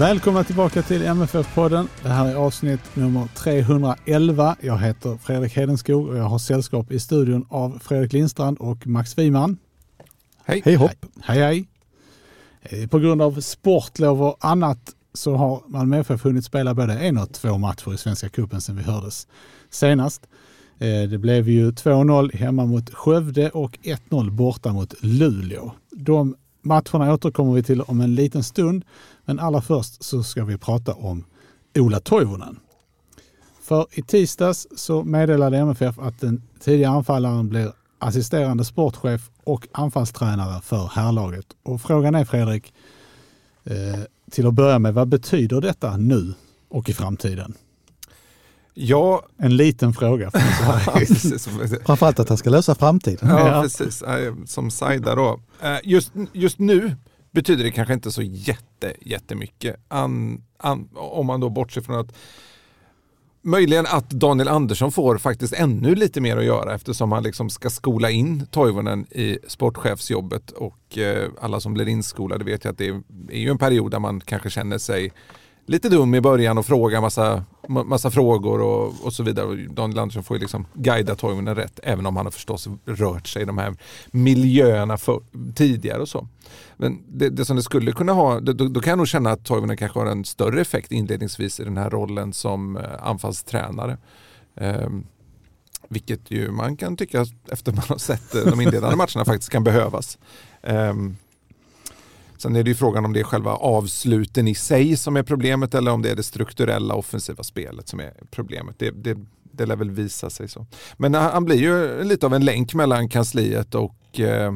Välkomna tillbaka till MFF-podden. Det här är avsnitt nummer 311. Jag heter Fredrik Hedenskog och jag har sällskap i studion av Fredrik Lindstrand och Max Wiman. Hej. Hej hopp. Hej hej. Eh, På grund av sportlov och annat så har Malmö FF hunnit spela både en och två matcher i Svenska cupen sedan vi hördes senast. Eh, Det blev ju 2-0 hemma mot Skövde och 1-0 borta mot Luleå. De matcherna återkommer vi till om en liten stund. Men allra först så ska vi prata om Ola Toivonen. För i tisdags så meddelade MFF att den tidigare anfallaren blir assisterande sportchef och anfallstränare för herrlaget. Och frågan är Fredrik, eh, till att börja med, vad betyder detta nu och i framtiden? Ja, En liten fråga. Framförallt att han ska lösa framtiden. Ja, Ja. precis. Som Saida då. Eh, Just, just nu betyder det kanske inte så jätte, jättemycket. An, an, om man då bortser från att möjligen att Daniel Andersson får faktiskt ännu lite mer att göra eftersom han liksom ska skola in Toivonen i sportchefsjobbet och eh, alla som blir inskolade vet ju att det är, är ju en period där man kanske känner sig lite dum i början och frågar massa, massa frågor och, och så vidare. Och Daniel Andersson får ju liksom guida Toivonen rätt även om han har förstås rört sig i de här miljöerna för, tidigare och så. Men det, det som det skulle kunna ha, då, då kan jag nog känna att Toivonen kanske har en större effekt inledningsvis i den här rollen som eh, anfallstränare. Um, vilket ju man kan tycka efter man har sett eh, de inledande matcherna faktiskt kan behövas. Um, Sen är det ju frågan om det är själva avsluten i sig som är problemet eller om det är det strukturella offensiva spelet som är problemet. Det, det, det lär väl visa sig så. Men han blir ju lite av en länk mellan kansliet och, eh,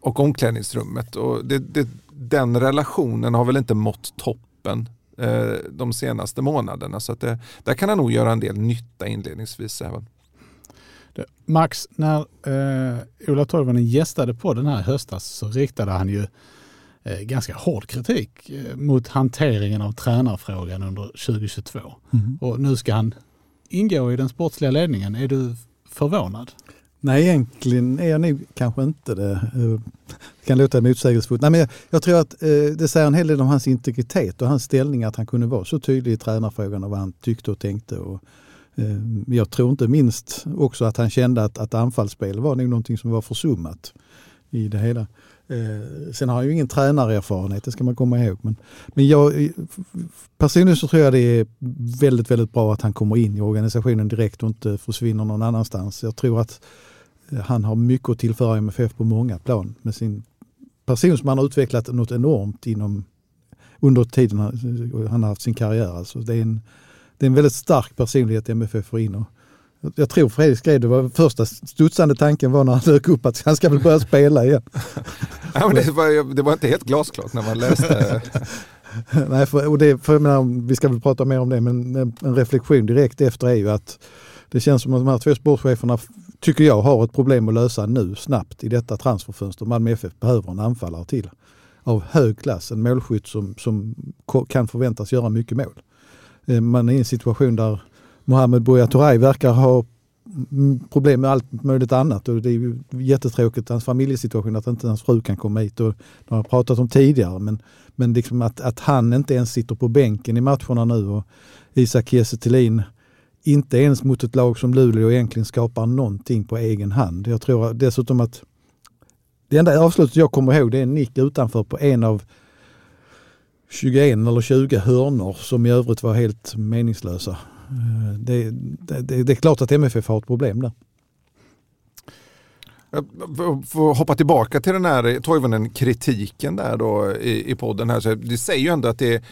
och omklädningsrummet. Och det, det, den relationen har väl inte mått toppen eh, de senaste månaderna. Så att det, där kan han nog göra en del nytta inledningsvis även. Max, när eh, Ola Toivonen gästade på den här i höstas så riktade han ju eh, ganska hård kritik eh, mot hanteringen av tränarfrågan under 2022. Mm. Och nu ska han ingå i den sportsliga ledningen. Är du förvånad? Nej, egentligen är jag nog kanske inte det. Eh, Det kan låta motsägelsefullt. Nej, men jag, jag tror att eh, det säger en hel del om hans integritet och hans ställning att han kunde vara så tydlig i tränarfrågan och vad han tyckte och tänkte. Och, eh, jag tror inte minst också att han kände att, att anfallsspel var nog någonting som var försummat i det hela. Eh, sen har han ju ingen tränarerfarenhet, det ska man komma ihåg. Men, men jag, personligen så tror jag det är väldigt, väldigt bra att han kommer in i organisationen direkt och inte försvinner någon annanstans. Jag tror att eh, han har mycket att tillföra MFF på många plan med sin person som han har utvecklat något enormt inom under tiden han, han har haft sin karriär. Alltså det, är en, det är en väldigt stark personlighet MFF får in. Och jag tror Fredrik skrev det var första studsande tanken var när han dök upp att han ska väl börja spela igen. Ja, men det, var, det var inte helt glasklart när man läste. Nej, för, och det, för jag menar, vi ska väl prata mer om det, men en reflektion direkt efter är ju att det känns som att de här två sportcheferna, tycker jag, har ett problem att lösa nu snabbt i detta transferfönster. Malmö FF behöver en anfallare till av hög klass, en målskytt som, som kan förväntas göra mycket mål. Eh, Man är i en situation där Mohamed Buya Turay verkar ha problem med allt möjligt annat och det är ju jättetråkigt, hans familjesituation, att inte hans fru kan komma hit och det har jag pratat om tidigare. Men, men liksom att, att han inte ens sitter på bänken i matcherna nu och Isak Kiese Thelin inte ens mot ett lag som Luleå egentligen skapar någonting på egen hand. Jag tror dessutom att det enda avslutet jag kommer ihåg det är en nick utanför på en av 21 eller 20 hörnor som i övrigt var helt meningslösa. Det, det, det, det är klart att MFF har ett problem där. För får- hoppa tillbaka till den här Toivonen-kritiken där då i, i podden här. Så det säger ju ändå att det är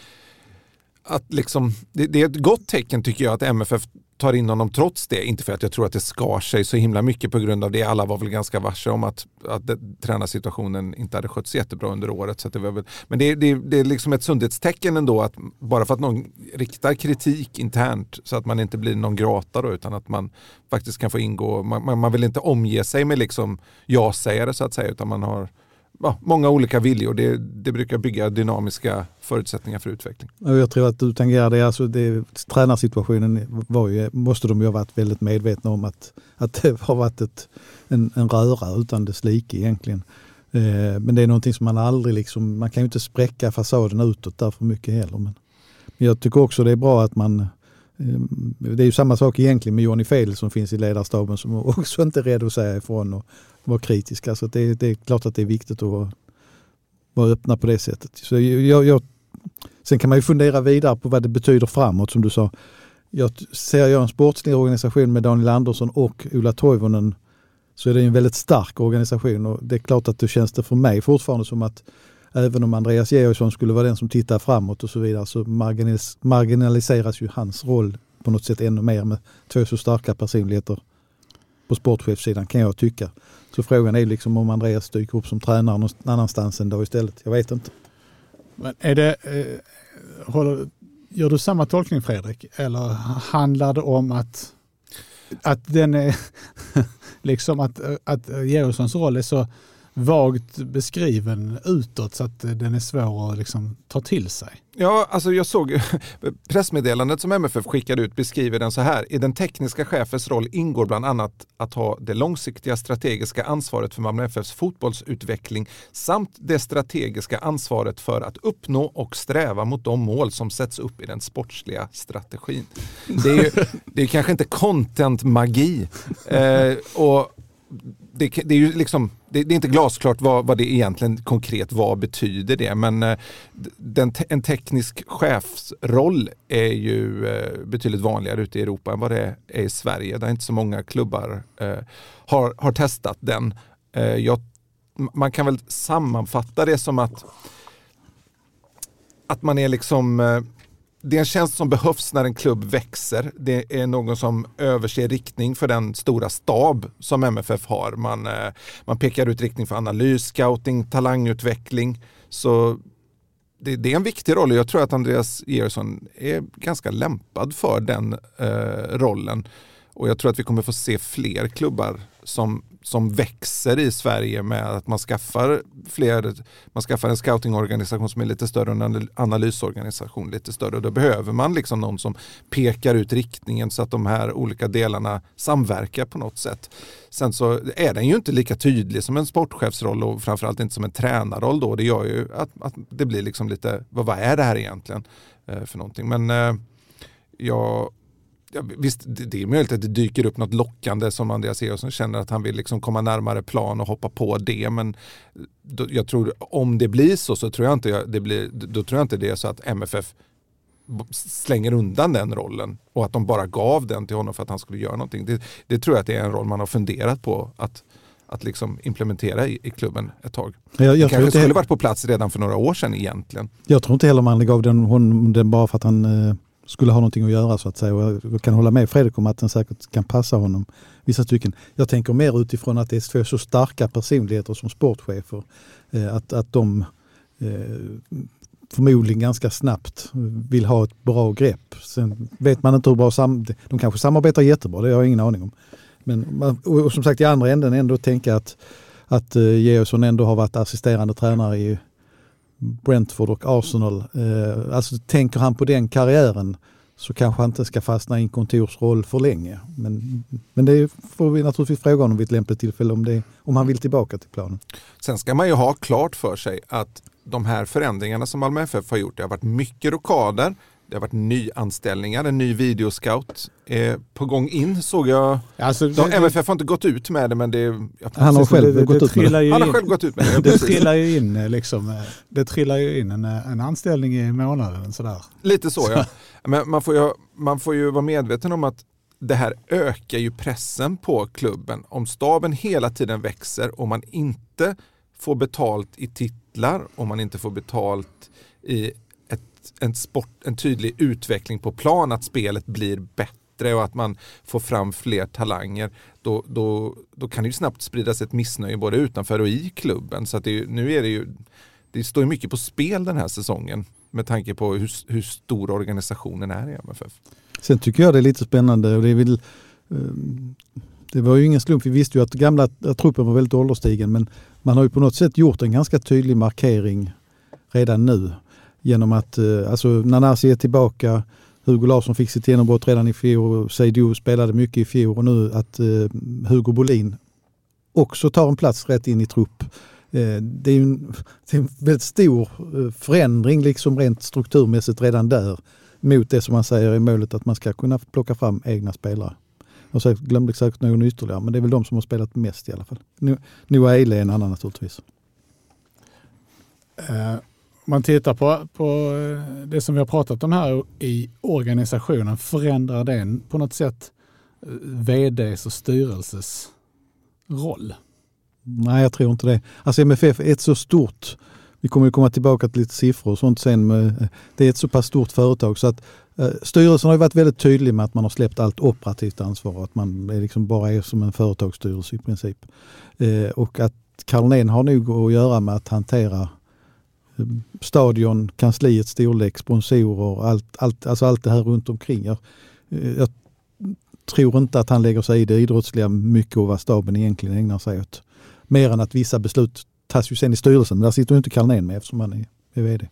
att liksom, det, det, är ett gott tecken tycker jag att MFF tar in honom trots det. Inte för att jag tror att det skar sig så himla mycket på grund av det. Alla var väl ganska varse om att, att det, tränarsituationen inte hade skötts jättebra under året. Så det var väl, men det, det, det är liksom ett sundhetstecken ändå att bara för att någon riktar kritik internt så att man inte blir någon grata då, utan att man faktiskt kan få ingå. Man, man, man vill inte omge sig med liksom ja-sägare så att säga utan man har ja, många olika viljor. Det, det brukar bygga dynamiska förutsättningar för utveckling. Jag tror att du tangerar det. Alltså det tränarsituationen var ju, måste de ju ha varit väldigt medvetna om att, att det har varit ett, en, en röra utan dess like egentligen. Eh, men det är någonting som man aldrig liksom, man kan ju inte spräcka fasaden utåt där för mycket heller. Men, men jag tycker också det är bra att man Ehm, det är ju samma sak egentligen med Johnny Fel som finns i ledarstaben som också inte är rädd att säga ifrån och, vara kritiska. Så det, det, är klart att det är viktigt att vara, vara öppna på det sättet. Så jag, jag, sen kan man ju fundera vidare på vad det betyder framåt som du sa. Jag ser jag en sportslig organisation med Daniel Andersson och Ola Toivonen så är det en väldigt stark organisation och det är klart att det känns det för mig fortfarande som att även om Andreas Georgsson skulle vara den som tittar framåt och så vidare så marginalis marginaliseras ju hans roll på något sätt ännu mer med två så starka personligheter på sportchefssidan kan jag tycka. Så frågan är liksom om Andreas dyker upp som tränare någon annanstans än då istället. Jag vet inte. Men är det, eh, håller, gör du samma tolkning Fredrik? Eller handlar det om att, att den är, liksom att, att Georgssons roll är så vagt beskriven utåt så att den är svår att liksom ta till sig. Ja, alltså jag såg pressmeddelandet som MFF skickade ut beskriver den så här. I den tekniska chefens roll ingår bland annat att ha det långsiktiga strategiska ansvaret för Malmö FFs fotbollsutveckling samt det strategiska ansvaret för att uppnå och sträva mot de mål som sätts upp i den sportsliga strategin. Det är, ju, det är kanske inte content-magi. Eh, och det, det, är ju liksom, det, det, är inte glasklart vad, vad det egentligen konkret vad betyder det men eh, den, en teknisk chefsroll är ju eh, betydligt vanligare ute i Europa än vad det är i Sverige. Där inte så många klubbar eh, har, har testat den. Eh, jag, man kan väl sammanfatta det som att att man är liksom eh, det är en tjänst som behövs när en klubb växer. Det är någon som överser riktning för den stora stab som MFF har. Man, eh, man pekar ut riktning för analys, scouting, talangutveckling. Så det, det är en viktig roll och jag tror att Andreas Georgsson är ganska lämpad för den eh, rollen. Och jag tror att vi kommer få se fler klubbar som som växer i Sverige med att man skaffar fler, man skaffar en scoutingorganisation som är lite större och en analysorganisation lite större. Och då behöver man liksom någon som pekar ut riktningen så att de här olika delarna samverkar på något sätt. Sen så är den ju inte lika tydlig som en sportchefsroll och framförallt inte som en tränarroll då. Det gör ju att, att det blir liksom lite, vad, vad är det här egentligen eh, för någonting? Men eh, jag visst, det är möjligt att det dyker upp något lockande som Andreas Eriksson känner att han vill liksom komma närmare plan och hoppa på det. Men då, jag tror om det blir så så tror jag inte det blir, då tror jag inte det är så att MFF slänger undan den rollen och att de bara gav den till honom för att han skulle göra någonting. Det, det tror jag att det är en roll man har funderat på att, att liksom implementera i, i klubben ett tag. Jag, jag det kanske skulle varit på plats redan för några år sedan egentligen. Jag tror inte heller man gav den honom den bara för att han eh, skulle ha någonting att göra så att säga. Och jag kan hålla med Fredrik om att den säkert kan passa honom vissa stycken. Jag tänker mer utifrån att det är två så starka personligheter som sportchefer. Eh, att, att de eh, förmodligen ganska snabbt vill ha ett bra grepp. Sen vet man inte hur bra sam de kanske samarbetar jättebra, det har jag ingen aning om. Men och som sagt i andra änden ändå tänka att, att eh, Georgsson ändå har varit assisterande tränare i Brentford och Arsenal. Eh, alltså tänker han på den karriären så kanske han inte ska fastna i en kontorsroll för länge. Men, men det får vi naturligtvis fråga honom vid ett lämpligt tillfälle om, det, om han vill tillbaka till planen. Sen ska man ju ha klart för sig att de här förändringarna som Malmö FF har gjort, det har varit mycket rockader, det har varit nyanställningar, en ny videoscout är på gång in såg jag. Alltså, de, det, MFF har inte gått ut med det men det... Han har själv det, gått ut med det. Han har själv gått ut med det. Det trillar ju in, eh, liksom, eh, det trillar ju in en, eh, en anställning i månaden. Sådär. Lite så ja. Men man får, ju, man får ju vara medveten om att det här ökar ju pressen på klubben. Om staben hela tiden växer och man inte får betalt i titlar, om man inte får betalt i en, sport, en tydlig utveckling på plan, att spelet blir bättre och att man får fram fler talanger, då, då, då kan det ju snabbt spridas ett missnöje både utanför och i klubben. Så att det, nu är det ju, det står ju mycket på spel den här säsongen med tanke på hur, hur stor organisationen är i MFF. Sen tycker jag det är lite spännande och det är väl ehm, det var ju ingen slump. Vi visste ju att gamla truppen var väldigt ålderstigen men man har ju på något sätt gjort en ganska tydlig markering redan nu genom att eh, alltså Nanasi är tillbaka, Hugo Larsson fick sitt genombrott redan i fjol, Seydou spelade mycket i fjol och nu att eh, Hugo Bolin också tar en plats rätt in i trupp. Eh, det är en, det är en väldigt stor eh, förändring liksom rent strukturmässigt redan där mot det som man säger är målet att man ska kunna plocka fram egna spelare. Jag glömde säkert någon ytterligare, men det är väl de som har spelat mest i alla fall. Noah Eile är en annan naturligtvis. Uh, om man tittar på, på eh, det som vi har pratat om här i organisationen, förändrar den på något sätt eh, vds och styrelses roll? Nej, jag tror inte det. Alltså MFF är ett så stort, vi kommer ju komma tillbaka till lite siffror och sånt sen, men eh, det är ett så pass stort företag så att Eh, styrelsen har varit väldigt tydlig med att man har släppt allt operativt ansvar och att man är liksom bara är som en företagsstyrelse i princip. Eh, och att Carolén har nog att göra med att hantera stadion, kansliets storlek, sponsorer, allt, allt, alltså allt det här runt omkring. Jag, jag tror inte att han lägger sig i det idrottsliga mycket och vad staben egentligen ägnar sig åt. Mer än att vissa beslut tas ju sen i styrelsen, men där sitter ju inte Carlnén med eftersom han är, är VD.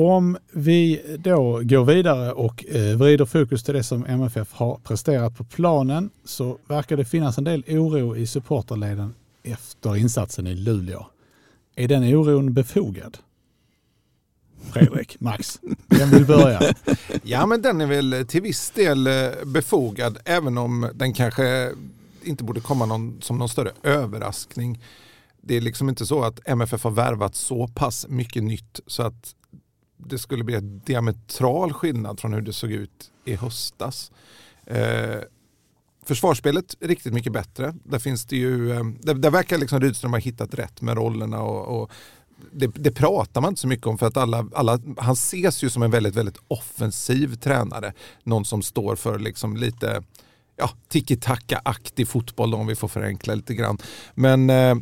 Om vi då går vidare och eh, vrider fokus till det som MFF har presterat på planen så verkar det finnas en del oro i supporterleden efter insatsen i Luleå. Är den oron befogad? Fredrik, Max, vem vill börja? Ja men den är väl till viss del eh, befogad även om den kanske inte borde komma någon, som någon större överraskning. Det är liksom inte så att MFF har värvat så pass mycket nytt så att det skulle bli en diametral skillnad från hur det såg ut i höstas. Eh, försvarsspelet är riktigt mycket bättre. Där finns det ju, eh, där, där verkar liksom Rydström ha hittat rätt med rollerna och, och det, det, pratar man inte så mycket om för att alla, alla, han ses ju som en väldigt, väldigt offensiv tränare. Någon som står för liksom lite ja, tiki-taka-aktig fotboll om vi får förenkla lite grann. Men, eh,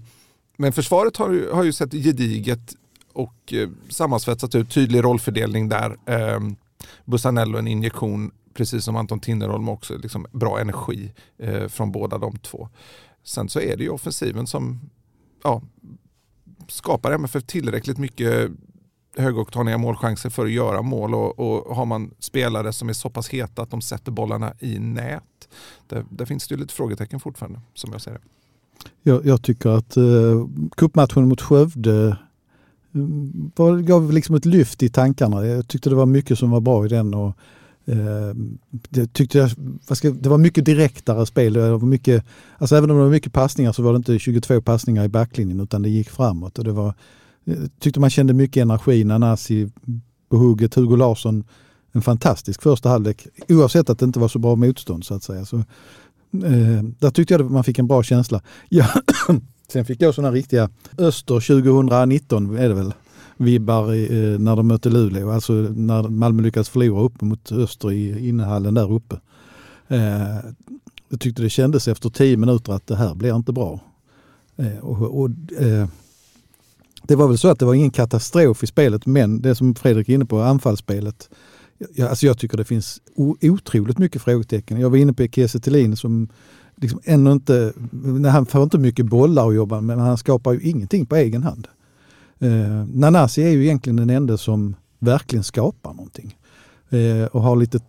men försvaret har, har ju sett gediget och eh, sammansvetsat ut tydlig rollfördelning där. Eh, Bussanello en injektion, precis som Anton Tinnerholm också, liksom bra energi eh, från båda de två. Sen så är det ju offensiven som ja, skapar MFF tillräckligt mycket högoktaniga målchanser för att göra mål och, och, har man spelare som är så pass heta att de sätter bollarna i nät. Där, där finns det ju lite frågetecken fortfarande som jag ser det. Jag, jag tycker att eh, cupmatchen mot Skövde var, gav liksom ett lyft i tankarna. Jag tyckte det var mycket som var bra i den. Och, eh, det, tyckte jag, ska, det var mycket direktare spel. Det var mycket, alltså även om det var mycket passningar så var det inte 22 passningar i backlinjen utan det gick framåt. Och det var, jag tyckte man kände mycket energi. Nanasi på hugget, Hugo Larsson en fantastisk första halvlek oavsett att det inte var så bra motstånd så att säga. Så, eh, där tyckte jag att man fick en bra känsla. Ja, Sen fick jag sådana riktiga Öster 2019 är det väl, vibbar eh, när de mötte Luleå. Alltså när Malmö lyckades förlora upp mot Öster i innehallen där uppe. Eh, jag tyckte det kändes efter tio minuter att det här blir inte bra. Eh, och, och eh, det var väl så att det var ingen katastrof i spelet men det som Fredrik är inne på, anfallsspelet. Jag, alltså jag tycker det finns otroligt mycket frågetecken. Jag var inne på Kiese som liksom ännu inte, han får inte mycket bollar att jobba med, men han skapar ju ingenting på egen hand. Eh, Nanasi är ju egentligen den enda som verkligen skapar någonting. Eh, och har lite,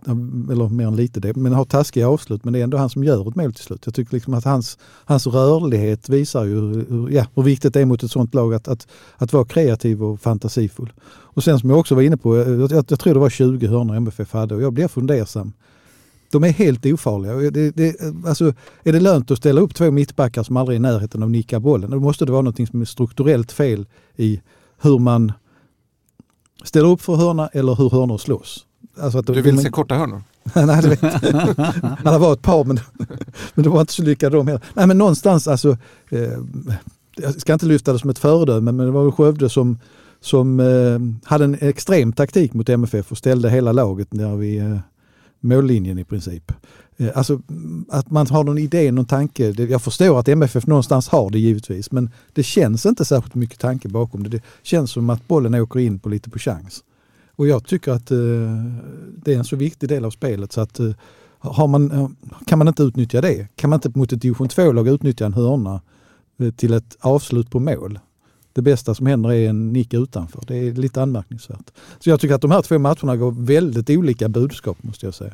eller mer än lite det, men har taskiga avslut. Men det är ändå han som gör ett mål till slut. Jag tycker liksom att hans, hans rörlighet visar ju hur, ja, hur viktigt det är mot ett sånt lag att, att, att vara kreativ och fantasifull. Och sen som jag också var inne på, jag, jag, jag tror det var 20 hörnor MFF hade och jag blir fundersam de är helt ofarliga. Det, det, alltså, är det lönt att ställa upp två mittbackar som aldrig är i närheten av nicka bollen, då måste det vara något som är strukturellt fel i hur man ställer upp för hörna eller hur hörnor slås. Alltså du vill man... se korta hörnor? Nej, det vet. Det var ett par, men, men det var inte så lyckade de heller. Nej, men någonstans alltså, eh, jag ska inte lyfta det som ett föredöme, men det var Skövde som, som eh, hade en extrem taktik mot MFF och ställde hela laget där vid eh, mållinjen i princip. Eh, alltså att man har någon idé, någon tanke. Jag förstår att MFF någonstans har det givetvis, men det känns inte särskilt mycket tanke bakom det. Det känns som att bollen åker in på lite på chans. Och jag tycker att eh, det är en så viktig del av spelet så att eh, har man, eh, kan man inte utnyttja det, kan man inte mot ett division 2-lag utnyttja en hörna eh, till ett avslut på mål. Det bästa som händer är en nick utanför. Det är lite anmärkningsvärt. Så jag tycker att de här två matcherna går väldigt olika budskap måste jag säga.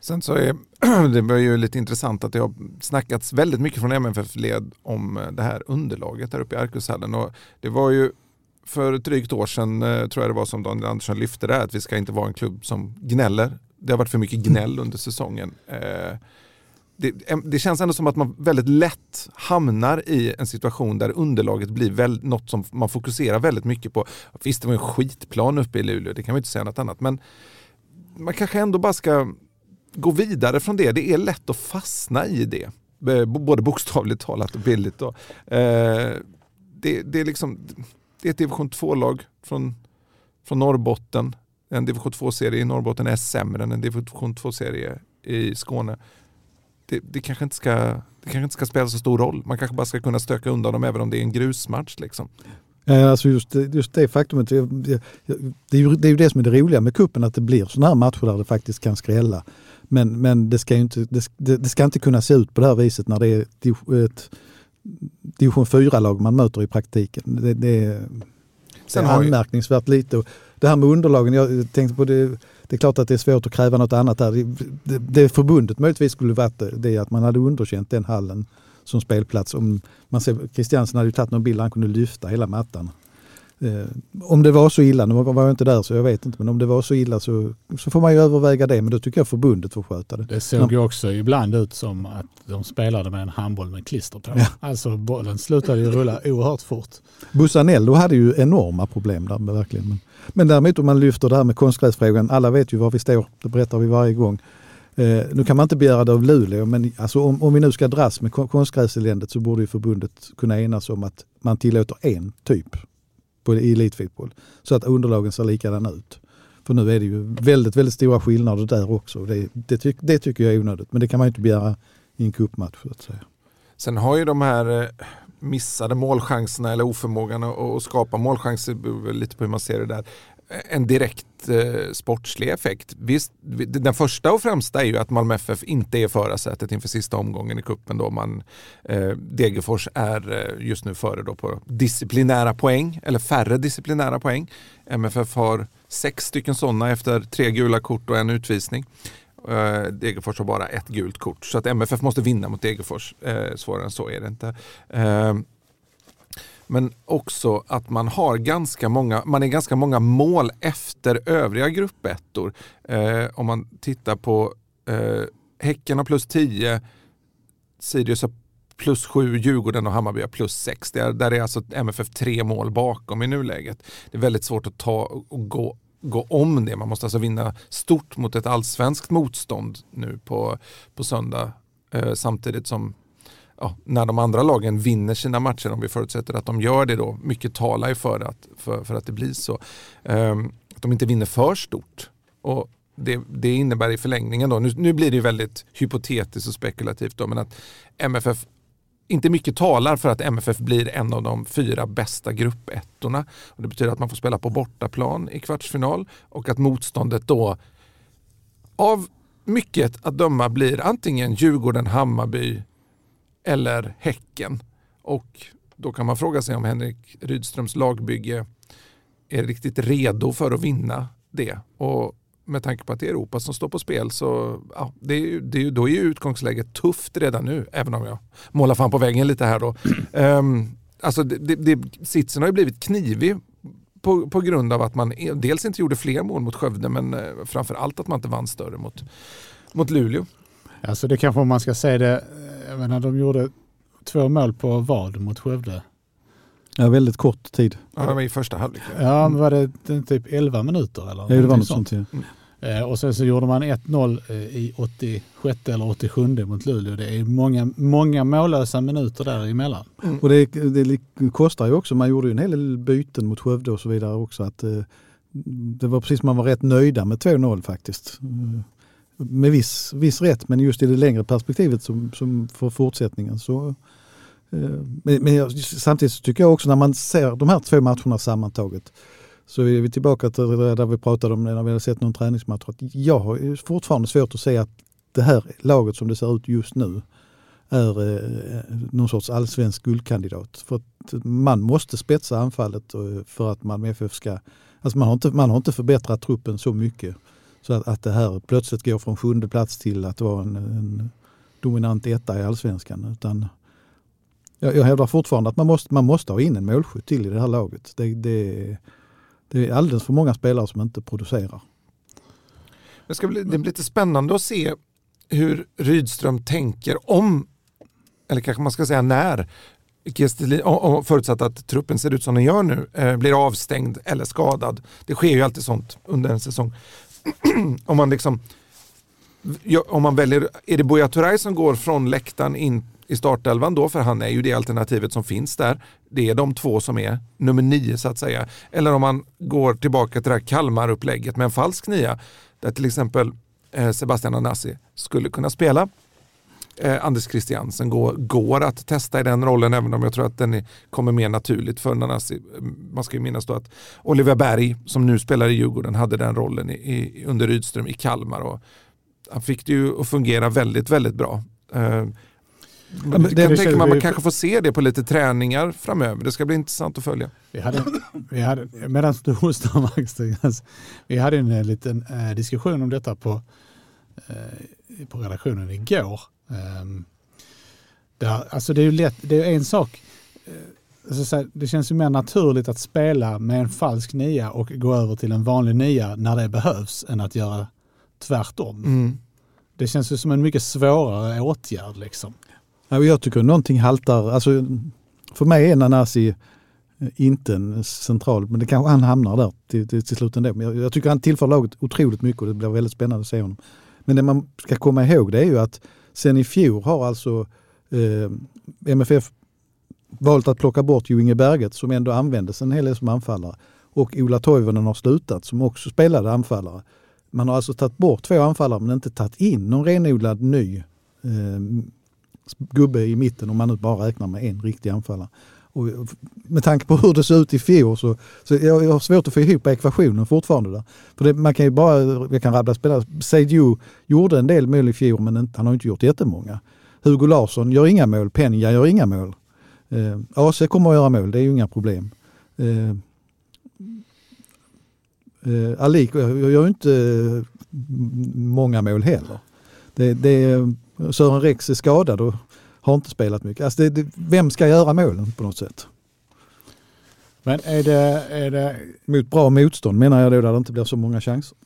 Sen så är det var ju lite intressant att det har snackats väldigt mycket från MFF-led om eh, det här underlaget där uppe i Arkushallen. Och det var ju för ett drygt år sedan, eh, tror jag det var som Daniel Andersson lyfte det, att vi ska inte vara en klubb som gnäller det har varit för mycket gnäll under säsongen. Eh, det, det, känns ändå som att man väldigt lätt hamnar i en situation där underlaget blir väl, något som man fokuserar väldigt mycket på. Visst, det var en skitplan uppe i Luleå, det kan man inte säga något annat. Men man kanske ändå bara ska gå vidare från det. Det är lätt att fastna i det. Både bokstavligt talat och billigt. Då. Eh, det, det, är liksom, det är ett division 2-lag från, från Norrbotten en division 2-serie i Norrbotten är sämre än en division 2-serie i Skåne. Det, det, kanske inte ska, det kanske inte ska spela så stor roll. Man kanske bara ska kunna stöka undan dem även om det är en grusmatch. Liksom. Ja, alltså just, just det faktumet, det, det, är ju, det är ju det som är det roliga med kuppen att det blir sådana här matcher där det faktiskt kan skrälla. Men, men det, ska inte, det, det, ska inte kunna se ut på det här viset när det är ett division 4-lag man möter i praktiken. Det, det, Sen det är anmärkningsvärt lite. Och det här med underlagen, jag tänkte på det, det är klart att det är svårt att kräva något annat där. Det, det förbundet möjligtvis skulle varit det att man hade underkänt den hallen som spelplats. Om man ser, Christiansen hade ju tagit någon bild där han kunde lyfta hela mattan. Eh, om det var så illa, nu var jag inte där så jag vet inte, men om det var så illa så, så får man ju överväga det. Men då tycker jag förbundet får sköta det. Det såg ju också ibland ut som att de spelade med en handboll med klister på. Ja. Alltså bollen slutade ju rulla oerhört fort. Busanello hade ju enorma problem där verkligen. Men, men däremot om man lyfter det här med konstgräsfrågan, alla vet ju var vi står, det berättar vi varje gång. Eh, nu kan man inte begära det av Luleå, men alltså om, om vi nu ska dras med konstgräseländet så borde ju förbundet kunna enas om att man tillåter en typ på, i elitfotboll. Så att underlagen ser likadana ut. För nu är det ju väldigt, väldigt stora skillnader där också. Det, det, ty det tycker jag är onödigt, men det kan man inte begära i en cupmatch. att säga. Sen har ju de här eh, missade målchanserna eller oförmågan att skapa målchanser, lite på hur man ser det där, en direkt eh, sportslig effekt. Visst, den första och främsta är ju att Malmö FF inte är förarsätet inför sista omgången i kuppen då man eh, Degerfors är eh, just nu före då på disciplinära poäng eller färre disciplinära poäng. MFF har sex stycken sådana efter tre gula kort och en utvisning. Eh, Degerfors har bara ett gult kort så att MFF måste vinna mot Degerfors. Eh, svårare än så är det inte. Eh, men också att man har ganska många, man är ganska många mål efter övriga gruppettor. Eh, om man tittar på eh, Häcken har plus 10, Sirius har plus 7, Djurgården och Hammarby har plus 6. Är, där är alltså MFF tre mål bakom i nuläget. Det är väldigt svårt att ta och gå gå om det. Man måste alltså vinna stort mot ett allsvenskt motstånd nu på, på söndag. Eh, samtidigt som ja, när de andra lagen vinner sina matcher, om vi förutsätter att de gör det då, mycket talar ju för att, för, för att det blir så. Um, att de inte vinner för stort. Och det, det innebär i förlängningen då, nu, nu blir det väldigt hypotetiskt och spekulativt då, men att MFF inte mycket talar för att MFF blir en av de fyra bästa gruppettorna. Och det betyder att man får spela på bortaplan i kvartsfinal och att motståndet då av mycket att döma blir antingen Djurgården, Hammarby, eller Häcken. Och då kan man fråga sig om Henrik Rydströms lagbygge är riktigt redo för att vinna det. Och med tanke på att det är Europa som står på spel så ja, det är, det då är ju utgångsläget tufft redan nu, även om jag målar fan på väggen lite här då. Um, alltså det, det, sitsen har ju blivit knivig på, på grund av att man dels inte gjorde fler mål mot Skövde men eh, framför allt att man inte vann större mot, mot Luleå. Alltså det kanske man ska säga det jag menar, de gjorde två mål på vad mot Skövde? Ja, väldigt kort tid. Ja, det var i första halvlek. Ja, men var det typ 11 minuter eller? Ja, det var något sånt. Ja. Eh, och sen så gjorde man 1-0 eh, i 86 eller 87 mot Luleå. Det är många, många mållösa minuter däremellan. Mm. Och det, det, kostar ju också. Man gjorde ju en hel del byten mot Skövde och så vidare också. Att, eh, det var precis som man var rätt nöjda med 2-0 faktiskt. Eh, med viss, viss rätt, men just i det längre perspektivet som, som för fortsättningen så eh, men, men jag, samtidigt så tycker jag också när man ser de här två matcherna sammantaget så är vi tillbaka till det där vi pratade om när vi har sett någon träningsmatch. Att jag har fortfarande svårt att se att det här laget som det ser ut just nu är eh, någon sorts allsvensk guldkandidat. För att man måste spetsa anfallet eh, för att Malmö FF ska... Alltså man, har inte, man har inte förbättrat truppen så mycket så att, att det här plötsligt går från sjunde plats till att vara en, en dominant etta i allsvenskan. Utan jag, jag hävdar fortfarande att man måste, man måste ha in en målskytt till i det här laget. Det, det, det är alldeles för många spelare som inte producerar. Det, ska bli, det blir lite spännande att se hur Rydström tänker om, eller kanske man ska säga när, förutsatt att truppen ser ut som den gör nu, eh, blir avstängd eller skadad. Det sker ju alltid sånt under en säsong. om man liksom om man väljer, är det Buya Turay som går från läktaren in i startelvan då, för han är ju det alternativet som finns där. Det är de två som är nummer nio så att säga. Eller om man går tillbaka till det här Kalmar-upplägget med en falsk nia, där till exempel eh, Sebastian Anassi skulle kunna spela. Eh, Anders Christiansen går, går att testa i den rollen även om jag tror att den är, kommer mer naturligt för Nanasi. Man ska ju minnas då att Oliver Berg som nu spelar i Djurgården hade den rollen i, i, under Rydström i Kalmar. Och han fick det ju att fungera väldigt, väldigt bra. Eh, Ja, jag mig att man kanske får se det på lite träningar framöver. Det ska bli intressant att följa. Vi hade, vi hade, medan du hostar Max, vi hade en eh, liten eh, diskussion om detta på, eh, på redaktionen igår. Um, där, alltså det är ju lätt, det är en sak, eh, alltså det känns ju mer naturligt att spela med en falsk nia och gå över till en vanlig nia när det behövs än att göra tvärtom. Mm. Det känns ju som en mycket svårare åtgärd. Liksom. Jag tycker någonting haltar. Alltså, för mig är Nanasi eh, inte en central, men det kanske han hamnar där till, till, till slut ändå. Men jag, jag tycker han tillför laget otroligt mycket och det blir väldigt spännande att se honom. Men det man ska komma ihåg det är ju att sen i fjol har alltså eh, MFF valt att plocka bort Jo Inge Berget som ändå användes en hel del som anfallare. Och Ola Toivonen har slutat som också spelade anfallare. Man har alltså tagit bort två anfallare men inte tagit in någon renodlad ny eh, gubbe i mitten om man nu bara räknar med en riktig anfallare. Och med tanke på hur det såg ut i fjol så, så jag, jag har svårt att få ihop ekvationen fortfarande. Där. För det, man kan ju bara, jag kan rabbla spelare. Seidu gjorde en del mål i fjol men inte, han har inte gjort jättemånga. Hugo Larsson gör inga mål, Penja gör inga mål. Eh, AC kommer att göra mål, det är ju inga problem. Eh, eh, Alik gör ju inte eh, många mål heller. Det, det, Sören Rex är skadad och har inte spelat mycket. Alltså det, det, vem ska göra målen på något sätt? Men är det, är det... Mot bra motstånd menar jag då där det inte blir så många chanser.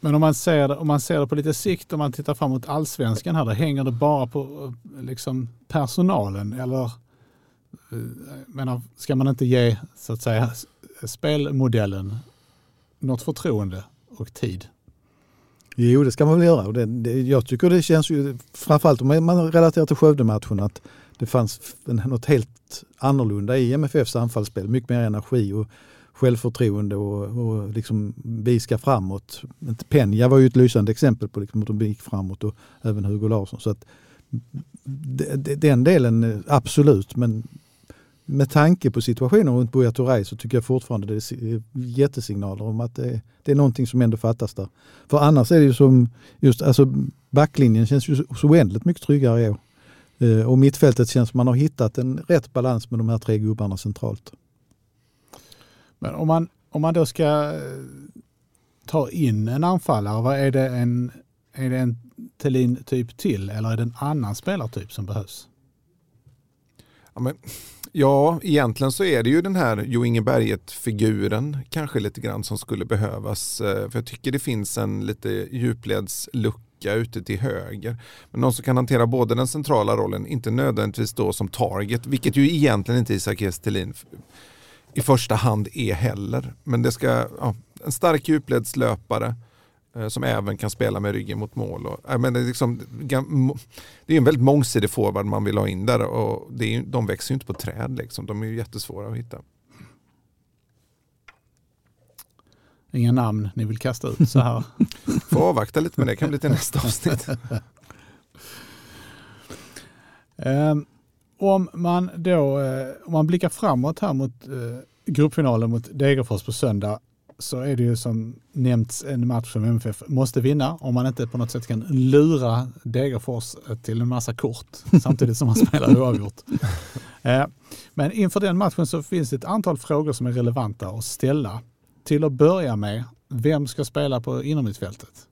Men om man ser det, om man ser det på lite sikt, om man tittar framåt allsvenskan här, då hänger det bara på liksom, personalen eller eh, menar, ska man inte ge så att säga spelmodellen något förtroende och tid? Jo, det ska man väl göra. Det, det, jag tycker det känns ju, framförallt om man relaterar till Skövdematchen, att det fanns något helt annorlunda i MFFs anfallsspel. Mycket mer energi och självförtroende och, och liksom biska framåt. Penja var ju ett lysande exempel på liksom att de gick framåt och även Hugo Larsson. Så att, den delen eh, absolut, men med tanke på situationen runt Buya Turay så tycker jag fortfarande det är jättesignaler om att det, det, är någonting som ändå fattas där. För annars är det ju som just, alltså backlinjen känns ju så oändligt mycket tryggare i år. Eh, och mittfältet känns som man har hittat en rätt balans med de här tre gubbarna centralt. Men om man, om man då ska eh, ta in en anfallare, vad är det en, är det en Thelin-typ till eller är det en annan spelartyp som behövs? Ja, men Ja, egentligen så är det ju den här Jo Inge Berget-figuren kanske lite grann som skulle behövas. Eh, för jag tycker det finns en lite djupledslucka ute till höger. Men någon som kan hantera både den centrala rollen, inte nödvändigtvis då som target, vilket ju egentligen inte Isak Estelin i första hand är heller. Men det ska, ja, en stark djupledslöpare, som även kan spela med ryggen mot mål. Och, jag menar, det, är liksom, det är en väldigt mångsidig forward man vill ha in där och det är, de växer ju inte på träd. Liksom. De är ju jättesvåra att hitta. Inga namn ni vill kasta ut så här? Får avvakta lite med det, kan bli till nästa avsnitt. um, om man då uh, om man blickar framåt här mot uh, gruppfinalen mot Degerfors på söndag så är det ju som nämnts en match som MFF måste vinna om man inte på något sätt kan lura Degerfors till en massa kort samtidigt som man spelar oavgjort. Uh, men inför den matchen så finns det ett antal frågor som är relevanta att ställa till att börja med, vem ska spela på inomhusfältet?